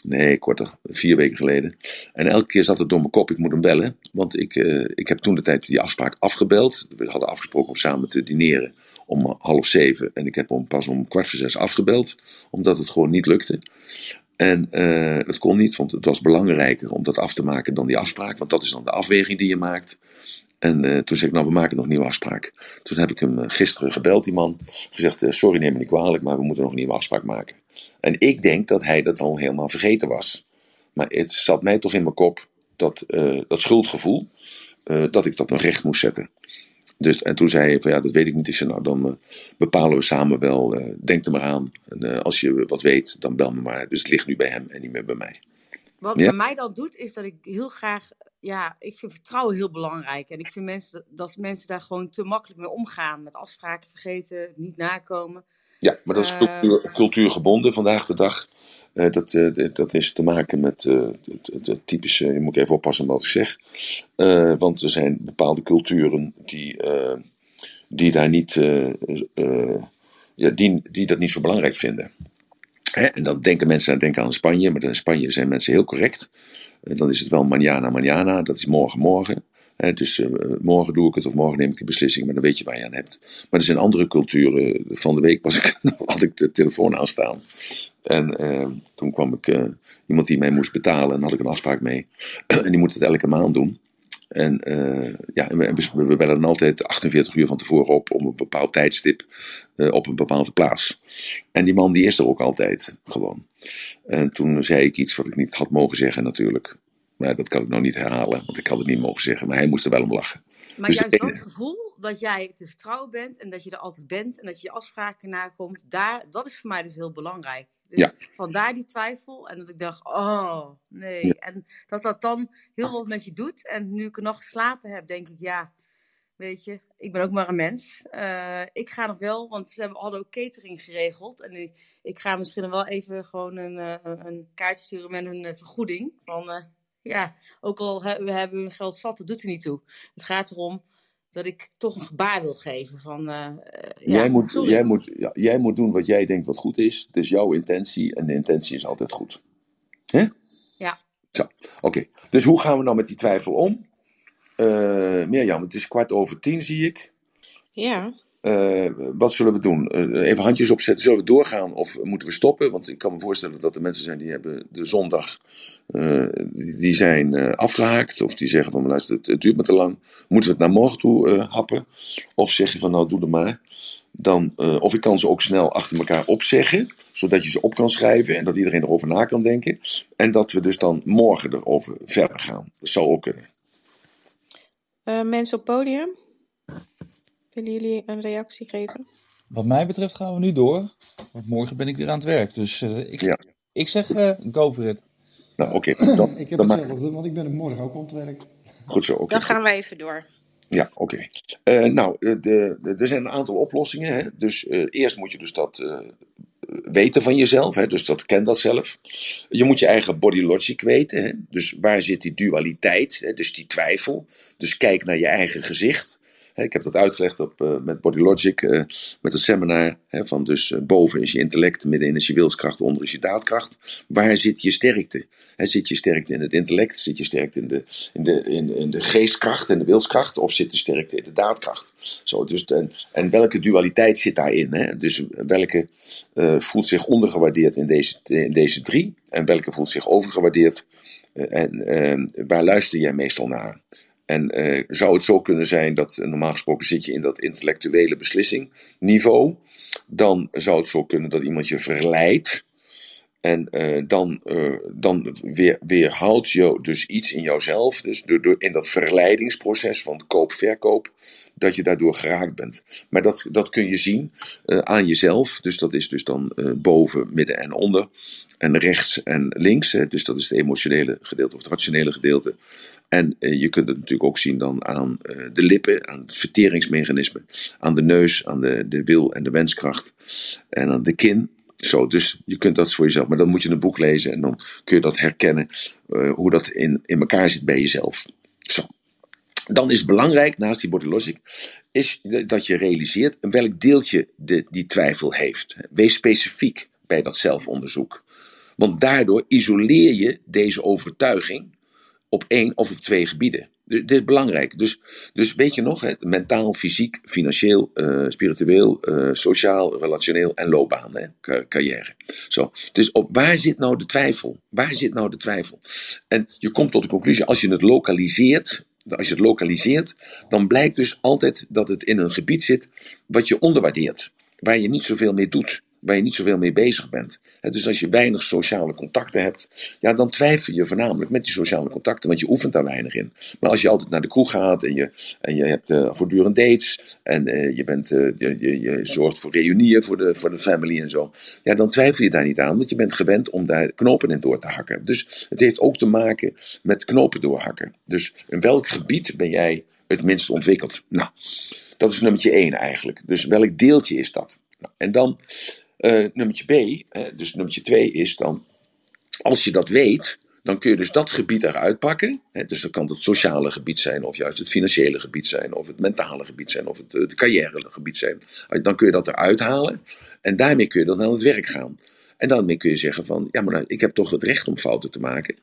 Nee, korter, vier weken geleden. En elke keer zat het door mijn kop, ik moet hem bellen. Want ik, uh, ik heb toen de tijd die afspraak afgebeld. We hadden afgesproken om samen te dineren om half zeven. En ik heb hem pas om kwart voor zes afgebeld, omdat het gewoon niet lukte. En het kon niet, want het was belangrijker om dat af te maken dan die afspraak. Want dat is dan de afweging die je maakt. En uh, toen zei ik, nou, we maken nog een nieuwe afspraak. Toen heb ik hem uh, gisteren gebeld, die man. Gezegd, sorry, neem me niet kwalijk, maar we moeten nog een nieuwe afspraak maken. En ik denk dat hij dat al helemaal vergeten was. Maar het zat mij toch in mijn kop, dat, dat schuldgevoel, dat ik dat nog recht moest zetten. Dus, en toen zei hij van ja, dat weet ik niet. Ik zei nou, dan bepalen we samen wel. denk er maar aan. En als je wat weet, dan bel me maar. Dus het ligt nu bij hem en niet meer bij mij. Wat ja? bij mij dan doet, is dat ik heel graag ja, ik vind vertrouwen heel belangrijk. En ik vind mensen, dat mensen daar gewoon te makkelijk mee omgaan. Met afspraken vergeten, niet nakomen. Ja, maar dat is cultuur, uh, cultuurgebonden vandaag de dag. Uh, dat, uh, dat is te maken met het, het, typische, je moet even oppassen wat ik zeg. want er zijn bepaalde culturen die, die daar niet, ja, die, die dat niet zo belangrijk vinden. Hè? En dan denken mensen denken aan Spanje, maar in Spanje zijn mensen heel correct. dan is het wel mañana, mañana, dat is morgen, morgen. Dus uh, morgen doe ik het of morgen neem ik die beslissing, maar dan weet je waar je aan hebt. Maar er zijn andere culturen. Van de week ik, had ik de telefoon aanstaan. En uh, toen kwam ik uh, iemand die mij moest betalen en had ik een afspraak mee. en die moet het elke maand doen. En ja, we, we bellen altijd 48 uur van tevoren op om een bepaald tijdstip op een bepaalde plaats. En die man die is er ook altijd gewoon. En toen zei ik iets wat ik niet had mogen zeggen natuurlijk. Maar dat kan ik nou niet herhalen, want ik had het niet mogen zeggen. Maar hij moest er wel om lachen. Maar dus juist dat gevoel dat jij te vertrouwen bent en dat je er altijd bent en dat je je afspraken nakomt, daar, dat is voor mij dus heel belangrijk. Dus ja. vandaar die twijfel en dat ik dacht, oh nee. Ja. En dat dat dan heel wat met je doet. En nu ik er nog geslapen heb, denk ik, ja, weet je, ik ben ook maar een mens. Uh, ik ga nog wel, want ze hebben, hadden ook catering geregeld. En ik, ik ga misschien nog wel even gewoon een, uh, een kaart sturen met een uh, vergoeding. Van, uh, ja, ook al he, we hebben hun geld zat, dat doet er niet toe. Het gaat erom dat ik toch een gebaar wil geven. Van, uh, jij, moet, jij, moet, ja, jij moet doen wat jij denkt wat goed is. Dus jouw intentie. En de intentie is altijd goed. Hè? Ja. Zo, oké. Okay. Dus hoe gaan we nou met die twijfel om? Uh, Mirjam, het is kwart over tien, zie ik. Ja. Uh, wat zullen we doen? Uh, even handjes opzetten. Zullen we doorgaan of moeten we stoppen? Want ik kan me voorstellen dat er mensen zijn die hebben de zondag uh, die zijn afgehaakt. Of die zeggen van luister, het, het, duurt me te lang. Moeten we het naar morgen toe happen? Of zeg je van nou doe er maar. Dan, of ik kan ze ook snel achter elkaar opzeggen. Zodat je ze op kan schrijven en dat iedereen erover na kan denken. En dat we dus dan morgen erover verder gaan. Dat zou ook kunnen. mensen op podium? Willen jullie een reactie geven? Wat mij betreft gaan we nu door. Want morgen ben ik weer aan het werk. Dus uh, ik, ja. ik zeg uh, go for it. Nou, oké. Okay. ik heb hetzelfde, want ik ben er morgen ook aan het werk. Goed zo, oké. Okay. Dan gaan we even door. Ja, oké. Okay. Uh, nou, de, de, er zijn een aantal oplossingen. Hè? Dus eerst moet je dus dat weten van jezelf. Hè? Dus dat ken dat zelf. Je moet je eigen body logic weten. Hè? Dus waar zit die dualiteit? Hè? Dus die twijfel. Dus kijk naar je eigen gezicht. Ik heb dat uitgelegd op, eh, met Body Logic, eh, met een seminar. Van dus eh, boven is je intellect, middenin is je wilskracht, onder is je daadkracht. Waar zit je sterkte? Zit je sterkte in het intellect? Zit je sterkte in de, in de, in, in de geestkracht en de wilskracht? Of zit de sterkte in de daadkracht? Zo, dus, en, welke dualiteit zit daarin? Hè? Dus welke voelt zich ondergewaardeerd in deze, in deze drie? En welke voelt zich overgewaardeerd? En waar luister jij meestal naar? En eh, zou het zo kunnen zijn dat eh, normaal gesproken zit je in dat intellectuele beslissingniveau, dan zou het zo kunnen dat iemand je verleidt. En eh, dan, eh, dan weer, weerhoudt je dus iets in jouzelf, dus door, in dat verleidingsproces van koop-verkoop, dat je daardoor geraakt bent. Maar dat, dat kun je zien aan jezelf, dus dat is dus dan boven, midden en onder, en rechts en links, hè, dus dat is het emotionele gedeelte of het rationele gedeelte. En eh, je kunt het natuurlijk ook zien dan aan eh, de lippen, aan het verteringsmechanisme, aan de neus, aan de, de wil en de wenskracht en aan de kin. Zo, dus je kunt dat voor jezelf, maar dan moet je een boek lezen en dan kun je dat herkennen, eh, hoe dat in, in elkaar zit bij jezelf. Zo. Dan is het belangrijk, naast die body logic, is dat je realiseert welk deeltje de, die twijfel heeft. Wees specifiek bij dat zelfonderzoek. Want daardoor isoleer je deze overtuiging op één of op twee gebieden. Dit is belangrijk. Dus, dus weet je nog, mentaal, fysiek, financieel, eh, spiritueel, eh, sociaal, relationeel en loopbaan, hè, ca- carrière. Zo. Dus op waar zit nou de twijfel? Waar zit nou de twijfel? En je komt tot de conclusie, als je het lokaliseert, als je het lokaliseert, dan blijkt dus altijd dat het in een gebied zit wat je onderwaardeert, waar je niet zoveel mee doet waar je niet zoveel mee bezig bent. Dus als je weinig sociale contacten hebt, ja, dan twijfel je voornamelijk met die sociale contacten, want je oefent daar weinig in. Maar als je altijd naar de kroeg gaat en je, en je hebt eh, voortdurend dates en eh, je, bent, eh, je, je, je zorgt voor reunieën voor de, voor de family en zo, ja, dan twijfel je daar niet aan, want je bent gewend om daar knopen in door te hakken. Dus het heeft ook te maken met knopen doorhakken. Dus in welk gebied ben jij het minst ontwikkeld? Nou, dat is nummertje één eigenlijk. Dus welk deeltje is dat? Nou, en dan uh, nummertje B, hè, dus nummertje 2 is dan, als je dat weet, dan kun je dus dat gebied eruit pakken. Dus dan kan het sociale gebied zijn, of juist het financiële gebied zijn, of het mentale gebied zijn, of het, het carrière gebied zijn. Dan kun je dat eruit halen en daarmee kun je dan aan het werk gaan. En daarmee kun je zeggen van, ja maar nou, ik heb toch het recht om fouten te maken.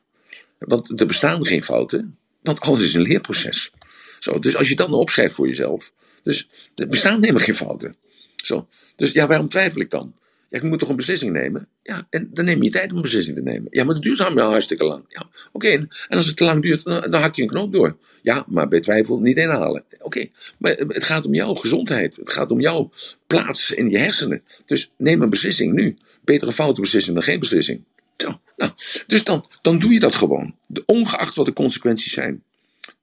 Want er bestaan geen fouten, want alles is een leerproces. Zo, dus als je dat nou opschrijft voor jezelf, dus er bestaan helemaal geen fouten. Zo. Dus ja, waarom twijfel ik dan? Ja, ik moet toch een beslissing nemen? Ja, en dan neem je tijd om een beslissing te nemen. Ja, maar dat duurt allemaal hartstikke lang. Ja, oké, en als het te lang duurt, dan, hak je een knoop door. Ja, maar bij twijfel niet inhalen. Oké, maar het gaat om jouw gezondheid. Het gaat om jouw plaats in je hersenen. Dus neem een beslissing nu. Beter een foute beslissing dan geen beslissing. Zo, nou, dus dan, dan doe je dat gewoon. Ongeacht wat de consequenties zijn.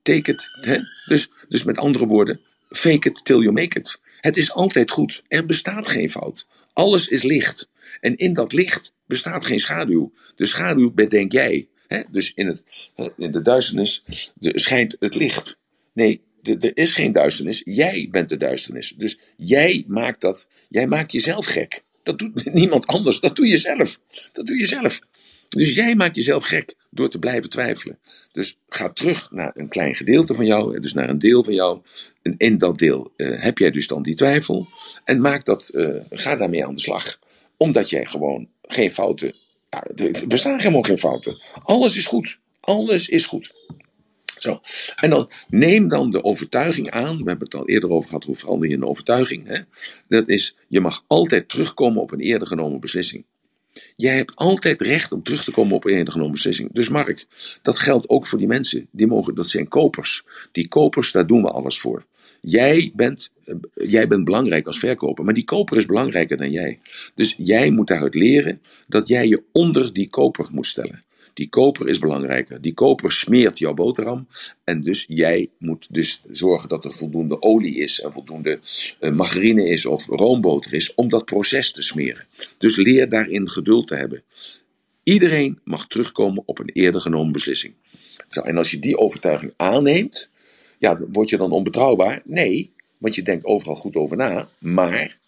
Take it. Hè? Dus, dus met andere woorden, fake it till you make it. Het is altijd goed. Er bestaat geen fout. Alles is licht. En in dat licht bestaat geen schaduw. De schaduw bedenk jij. Hè? Dus in, het, in de duisternis schijnt het licht. Nee, er is geen duisternis. Jij bent de duisternis. Dus jij maakt dat. Jij maakt jezelf gek. Dat doet niemand anders. Dat doe je zelf. Dat doe je zelf. Dus jij maakt jezelf gek door te blijven twijfelen. Dus ga terug naar een klein gedeelte van jou, dus naar een deel van jou. En in dat deel uh, heb jij dus dan die twijfel. En maak dat, uh, ga daarmee aan de slag. Omdat jij gewoon geen fouten. Er bestaan helemaal geen fouten. Alles is goed. Alles is goed. Zo. En dan neem dan de overtuiging aan. We hebben het al eerder over gehad, hoe verander je een overtuiging. Hè? Dat is, je mag altijd terugkomen op een eerder genomen beslissing. Jij hebt altijd recht om terug te komen op een genomen beslissing. Dus Mark, dat geldt ook voor die mensen. Die mogen, dat zijn kopers. Die kopers, daar doen we alles voor. Jij bent, jij bent belangrijk als verkoper, maar die koper is belangrijker dan jij. Dus jij moet daaruit leren dat jij je onder die koper moet stellen. Die koper is belangrijker. Die koper smeert jouw boterham. En dus jij moet dus zorgen dat er voldoende olie is en voldoende uh, margarine is of roomboter is om dat proces te smeren. Dus leer daarin geduld te hebben. Iedereen mag terugkomen op een eerder genomen beslissing. En als je die overtuiging aanneemt, ja, word je dan onbetrouwbaar? Nee, want je denkt overal goed over na. Maar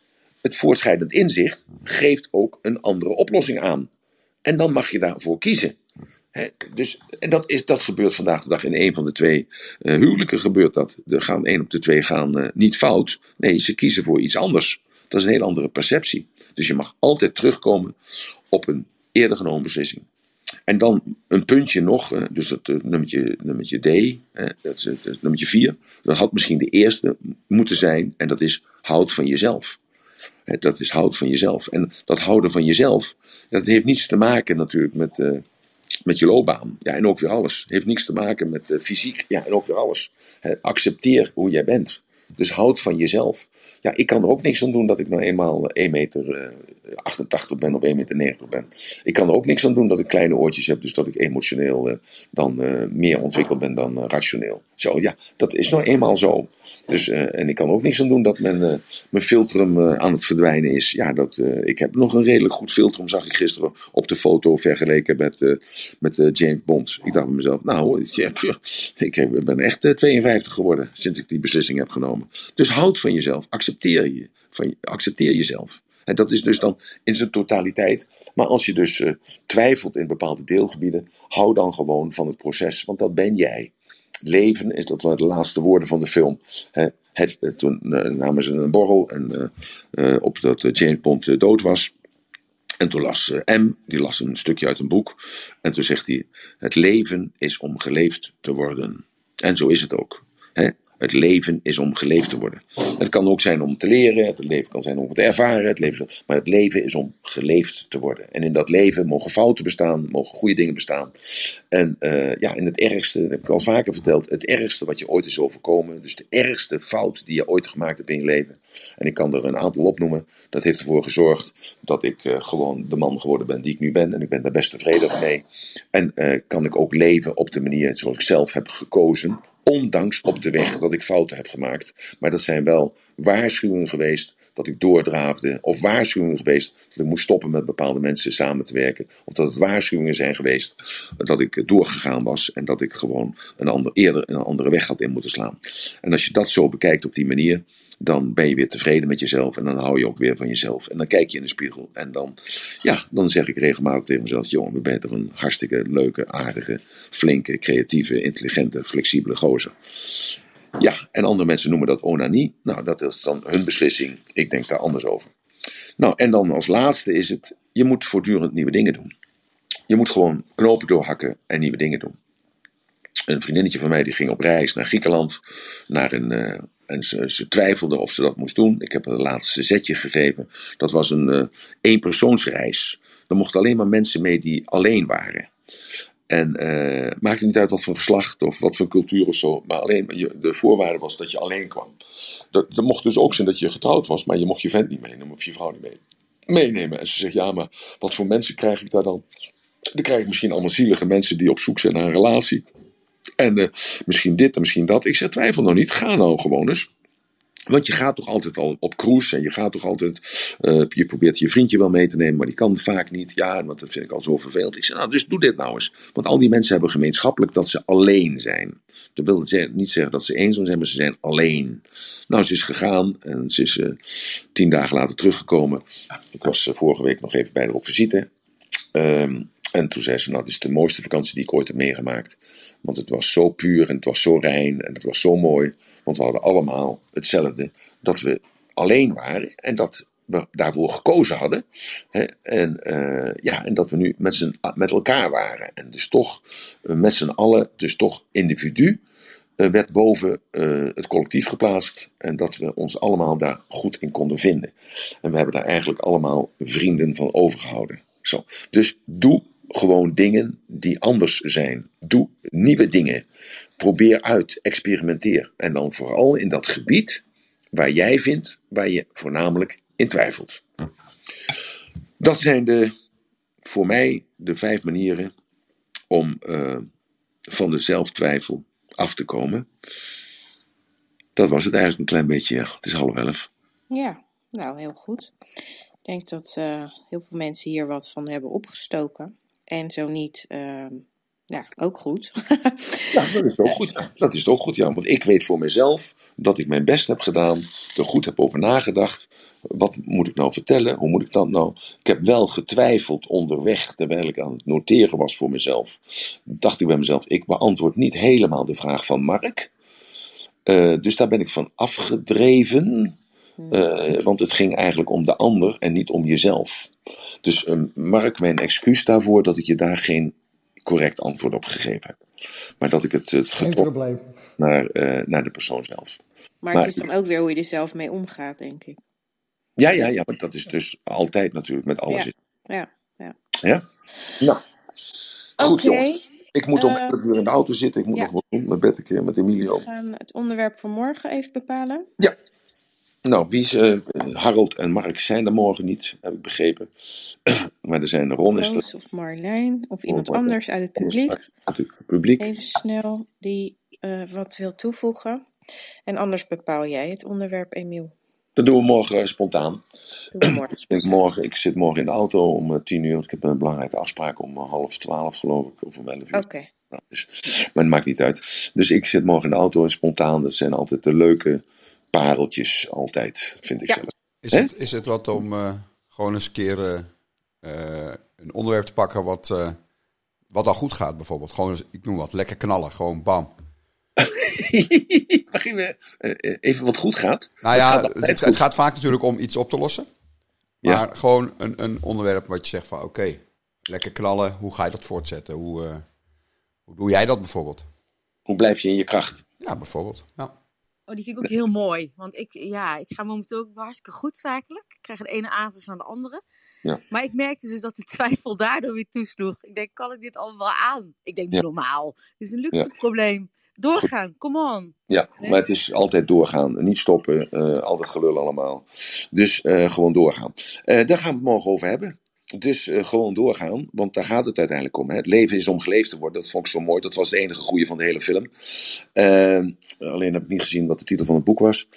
het voortschrijdend inzicht geeft ook een andere oplossing aan. En dan mag je daarvoor kiezen. Dus, en dat, is, dat gebeurt vandaag de dag in een van de twee eh, huwelijken gebeurt dat. Er gaan één op de twee gaan eh, niet fout. Nee, ze kiezen voor iets anders. Dat is een hele andere perceptie. Dus je mag altijd terugkomen op een eerder genomen beslissing. En dan een puntje nog, eh, dus het nummertje, nummertje D, dat is het, nummertje 4. Dat had misschien de eerste moeten zijn, en dat is houd van jezelf. Dat is houd van jezelf. En dat houden van jezelf, dat heeft niets te maken natuurlijk met, met je loopbaan. Ja, en ook weer alles. heeft niets te maken met eh, fysiek. Ja, en ook weer alles. Accepteer hoe jij bent. Dus houd van jezelf. Ja, ik kan er ook niks aan doen dat ik nou eenmaal 1 meter eh, 88 ben of 1 meter 90 ben. Ik kan er ook niks aan doen dat ik kleine oortjes heb, dus dat ik emotioneel eh, dan eh, meer ontwikkeld ben dan eh, rationeel. Zo, ja, dat is nou eenmaal zo. Dus, en ik kan er ook niks aan doen dat mijn, filtrum aan het verdwijnen is. Ja, dat, ik heb nog een redelijk goed filtrum, zag ik gisteren op de foto vergeleken met, met James Bond. Ik dacht bij mezelf, nou, ik ben echt eh, 52 geworden sinds ik die beslissing heb genomen. Dus houd van jezelf, accepteer, je, van, accepteer jezelf. En dat is dus dan in zijn totaliteit. Maar als je dus eh, twijfelt in bepaalde deelgebieden, hou dan gewoon van het proces, want dat ben jij. Leven is, dat de laatste woorden van de film. Hè, het, eh, toen eh, namen ze een borrel en, op dat James Bond dood was. En toen las M, die las een stukje uit een boek. En toen zegt hij: Het leven is om geleefd te worden. En zo is het ook. Hè? Het leven is om geleefd te worden. Het kan ook zijn om te leren, het leven kan zijn om te ervaren, het leven, maar het leven is om geleefd te worden. En in dat leven mogen fouten bestaan, mogen goede dingen bestaan. En eh, ja, in het ergste, dat heb ik al vaker verteld, het ergste wat je ooit is overkomen, dus de ergste fout die je ooit gemaakt hebt in je leven. En ik kan er een aantal opnoemen. Dat heeft ervoor gezorgd dat ik eh, gewoon de man geworden ben die ik nu ben. En ik ben daar best tevreden mee. En eh, kan ik ook leven op de manier zoals ik zelf heb gekozen. Ondanks op de weg dat ik fouten heb gemaakt. Maar dat zijn wel waarschuwingen geweest dat ik doordraafde. Of waarschuwingen geweest dat ik moest stoppen met bepaalde mensen samen te werken. Of dat het waarschuwingen zijn geweest dat ik doorgegaan was. En dat ik gewoon een ander, eerder een andere weg had in moeten slaan. En als je dat zo bekijkt op die manier, dan ben je weer tevreden met jezelf. En dan hou je ook weer van jezelf. En dan kijk je in de spiegel. En dan, ja, dan zeg ik regelmatig tegen mezelf: jongen, we bent toch een hartstikke leuke, aardige, flinke, creatieve, intelligente, flexibele gozer. Ja, en andere mensen noemen dat onanie. Nou, dat is dan hun beslissing. Ik denk daar anders over. Nou, en dan als laatste is het: je moet voortdurend nieuwe dingen doen. Je moet gewoon knopen doorhakken en nieuwe dingen doen. Een vriendinnetje van mij die ging op reis naar Griekenland. Naar een, eh, en ze, ze twijfelde of ze dat moest doen. Ik heb het laatste zetje gegeven. Dat was een eh eenpersoonsreis. Er mochten alleen maar mensen mee die alleen waren. En eh maakte niet uit wat voor geslacht of wat voor cultuur of zo. Maar alleen, de voorwaarde was dat je alleen kwam. Dat, dat mocht dus ook zijn dat je getrouwd was, maar je mocht je vent niet meenemen of je vrouw niet mee, meenemen. En ze zegt, ja, maar wat voor mensen krijg ik daar dan? Dan krijg ik misschien allemaal zielige mensen die op zoek zijn naar een relatie. En eh, misschien dit en misschien dat. Ik zeg, twijfel nou niet, ga nou gewoon eens. Want je gaat toch altijd al op cruise en je gaat toch altijd, eh, je probeert je vriendje wel mee te nemen, maar die kan vaak niet. Ja, want dat vind ik al zo vervelend. Ik zeg, nou, dus doe dit nou eens. Want al die mensen hebben gemeenschappelijk dat ze alleen zijn. Dat wil niet zeggen dat ze eenzaam zijn, maar ze zijn alleen. Nou, ze is gegaan en ze is eh, tien dagen later teruggekomen. Ik was vorige week nog even bij haar op visite. Ehm, en toen zei ze, nou, dit is de mooiste vakantie die ik ooit heb meegemaakt. Want het was zo puur en het was zo rein en het was zo mooi. Want we hadden allemaal hetzelfde. Dat we alleen waren en dat we daarvoor gekozen hadden. Hè, en, eh, ja, en dat we nu met, met elkaar waren. En dus toch eh, met z'n allen, dus toch individu, eh, werd boven het collectief geplaatst. En dat we ons allemaal daar goed in konden vinden. En we hebben daar eigenlijk allemaal vrienden van overgehouden. Zo. Dus doe gewoon dingen die anders zijn. Doe nieuwe dingen. Probeer uit, experimenteer. En dan vooral in dat gebied waar jij vindt, waar je voornamelijk in twijfelt. Dat zijn de, voor mij de vijf manieren om eh, van de zelftwijfel af te komen. Dat was het eigenlijk een klein beetje. Het is half elf. Ja, nou heel goed. Ik denk dat eh, heel veel mensen hier wat van hebben opgestoken. En zo niet, ehm, Ja, ook goed. Ja, dat is ook goed. Dat is ook goed, ja. Want ik weet voor mezelf dat ik mijn best heb gedaan, er goed heb over nagedacht. Wat moet ik nou vertellen? Hoe moet ik dat nou? Ik heb wel getwijfeld onderweg, terwijl ik aan het noteren was voor mezelf. Dacht ik bij mezelf, ik beantwoord niet helemaal de vraag van Mark. Eh, dus daar ben ik van afgedreven. Eh, want het ging eigenlijk om de ander en niet om jezelf. Dus eh, Mark, mijn excuus daarvoor dat ik je daar geen correct antwoord op gegeven heb. Maar dat ik het, het Geen getrokken probleem. naar, eh, naar de persoon zelf. Maar, Maar- het is dan ook weer hoe je er zelf mee omgaat, denk ik. Ja, ja, ja, maar dat is dus altijd natuurlijk met alles. Ja. Ja, ja. Ja? Nou, goed Oké, jongens. Ik moet om eh, 11 uur in de auto zitten. Ik moet ja. nog wat doen. Mijn bed een keer met Emilio. we gaan het onderwerp voor morgen even bepalen. Nou, wie eh, Harold en Mark zijn er morgen niet, heb ik begrepen. maar er zijn Ron is er. Of Marlijn of iemand anders uit het publiek. Natuurlijk het publiek. Even snel die eh, wat wil toevoegen. En anders bepaal jij het onderwerp, Emiel. Dat doen we morgen eh, spontaan. Doen we morgen. Ik, morgen, ik zit morgen in de auto om 10 uur. Ik heb een belangrijke afspraak om half twaalf, geloof ik. Of om 11 uur. Oké, Nou, dus, maar het maakt niet uit. Dus ik zit morgen in de auto en spontaan. Dat zijn altijd de leuke pareltjes, altijd, vind ik Ja. zelf. Is het, is het wat om eh, gewoon eens een keer eh, eh, een onderwerp te pakken wat, eh, wat al goed gaat, bijvoorbeeld? Gewoon, eens, ik noem wat, lekker knallen, gewoon bam. Begin we eh, even wat goed gaat. Nou Het ja, gaat het, gaat vaak natuurlijk om iets op te lossen. Ja. Maar gewoon een, een onderwerp wat je zegt van, oké, lekker knallen, hoe ga je dat voortzetten? Hoe, eh, hoe doe jij dat bijvoorbeeld? Hoe blijf je in je kracht? Ja, bijvoorbeeld. Ja. Oh, die vind ik ook heel mooi. Want ik, ja, ik ga momenteel ook hartstikke goed zakelijk. Ik krijg de ene aanvraag naar de andere. Ja. Maar ik merkte dus dat de twijfel daardoor weer toesloeg. Ik denk, kan ik dit allemaal aan? Ik denk, Ja. normaal. Dit is een luxe Ja. probleem. Doorgaan, come on. Ja, Nee? maar het is altijd doorgaan. Niet stoppen. eh, altijd gelul allemaal. Dus eh, gewoon doorgaan. Eh, daar gaan we het morgen over hebben. Dus eh, gewoon doorgaan, want daar gaat het uiteindelijk om. Het leven is om geleefd te worden. Dat vond ik zo mooi. Dat was het enige goede van de hele film. Eh, alleen heb ik niet gezien wat de titel van het boek was.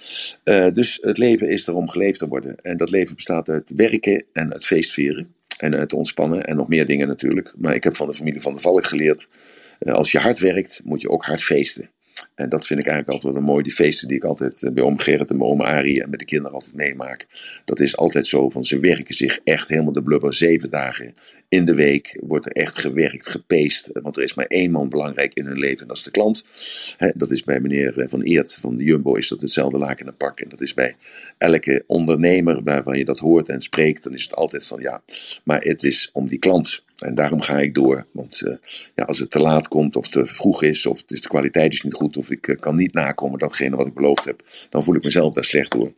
Eh, dus het leven is er om geleefd te worden. En dat leven bestaat uit werken en uit feestvieren. En uit ontspannen en nog meer dingen natuurlijk. Maar ik heb van de familie van de Valk geleerd. eh, als je hard werkt, moet je ook hard feesten. En dat vind ik eigenlijk altijd wel mooi. Die feesten die ik altijd eh, bij oom Gerrit en bij oma Arie en met de kinderen altijd meemaak. Dat is altijd zo van ze werken zich echt helemaal de blubber. Zeven dagen in de week wordt er echt gewerkt, gepeest. Want er is maar één man belangrijk in hun leven en dat is de klant. Dat is bij meneer eh, Van Eert van de Jumbo is dat hetzelfde laken een pak. En dat is bij elke ondernemer waarvan je dat hoort en spreekt. Dan is het altijd van ja, maar het is om die klant. En daarom ga ik door. Want eh, ja, als het te laat komt of te vroeg is of het is, de kwaliteit is niet goed of ik eh, kan niet nakomen datgene wat ik beloofd heb, dan voel ik mezelf daar slecht door.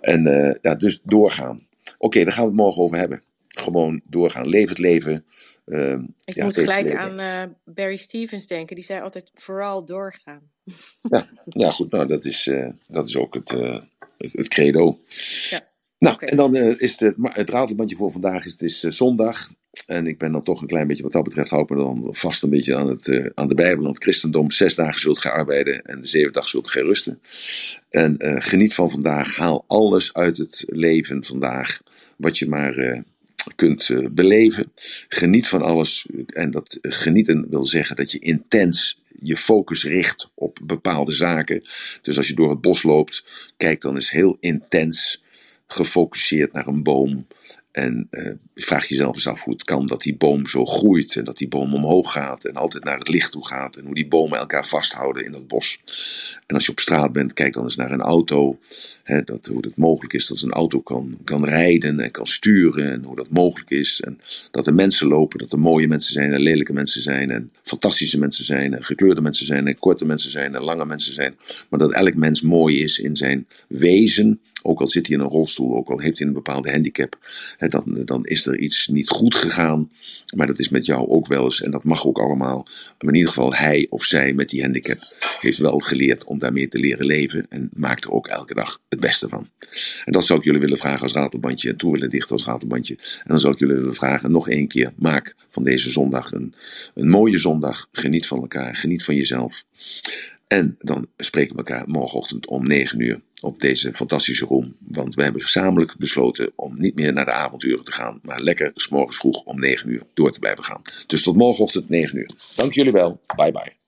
En eh, ja, dus doorgaan. Oké, daar gaan we het morgen over hebben. Gewoon doorgaan. Leef het leven. Ehm, Ik ja, moet gelijk leven. aan Barry Stevens denken. Die zei altijd vooral doorgaan. Ja, goed, nou, dat is, dat is ook het, het, het credo. Ja. Nou, en dan eh, is het, het, ma- het ratelbandje voor vandaag is, het is eh, zondag. En ik ben dan toch een klein beetje, wat dat betreft, hou ik me dan vast een beetje aan, het, eh, aan de Bijbel. Want het christendom, zes dagen zult gij arbeiden en de zeven dag zult gij rusten. En eh, geniet van vandaag, haal alles uit het leven vandaag, wat je maar eh, kunt eh, beleven. Geniet van alles. En dat eh, genieten wil zeggen dat je intens je focus richt op bepaalde zaken. Dus als je door het bos loopt, kijk dan eens heel intens gefocust naar een boom. En eh, vraag jezelf eens af hoe het kan dat die boom zo groeit en dat die boom omhoog gaat en altijd naar het licht toe gaat en hoe die bomen elkaar vasthouden in dat bos. En als je op straat bent, kijk dan eens naar een auto. Hè, dat, hoe het mogelijk is dat een auto kan, kan rijden en kan sturen en hoe dat mogelijk is. En dat er mensen lopen, dat er mooie mensen zijn en lelijke mensen zijn en fantastische mensen zijn en gekleurde mensen zijn en korte mensen zijn en lange mensen zijn. Maar dat elk mens mooi is in zijn wezen, ook al zit hij in een rolstoel, ook al heeft hij een bepaalde handicap. Hè, dan, dan is er iets niet goed gegaan, maar dat is met jou ook wel eens en dat mag ook allemaal. Maar in ieder geval hij of zij met die handicap heeft wel geleerd om daarmee te leren leven en maakt er ook elke dag het beste van. En dat zou ik jullie willen vragen als ratelbandje en toe willen dichten als ratelbandje. En dan zou ik jullie willen vragen nog één keer, maak van deze zondag een, een mooie zondag. Geniet van elkaar, geniet van jezelf. En dan spreken we elkaar morgenochtend om 9 uur op deze fantastische room. Want we hebben gezamenlijk besloten om niet meer naar de avonturen te gaan, maar lekker s morgens vroeg om 9 uur door te blijven gaan. Dus tot morgenochtend 9 uur. Dank jullie wel. Bye bye.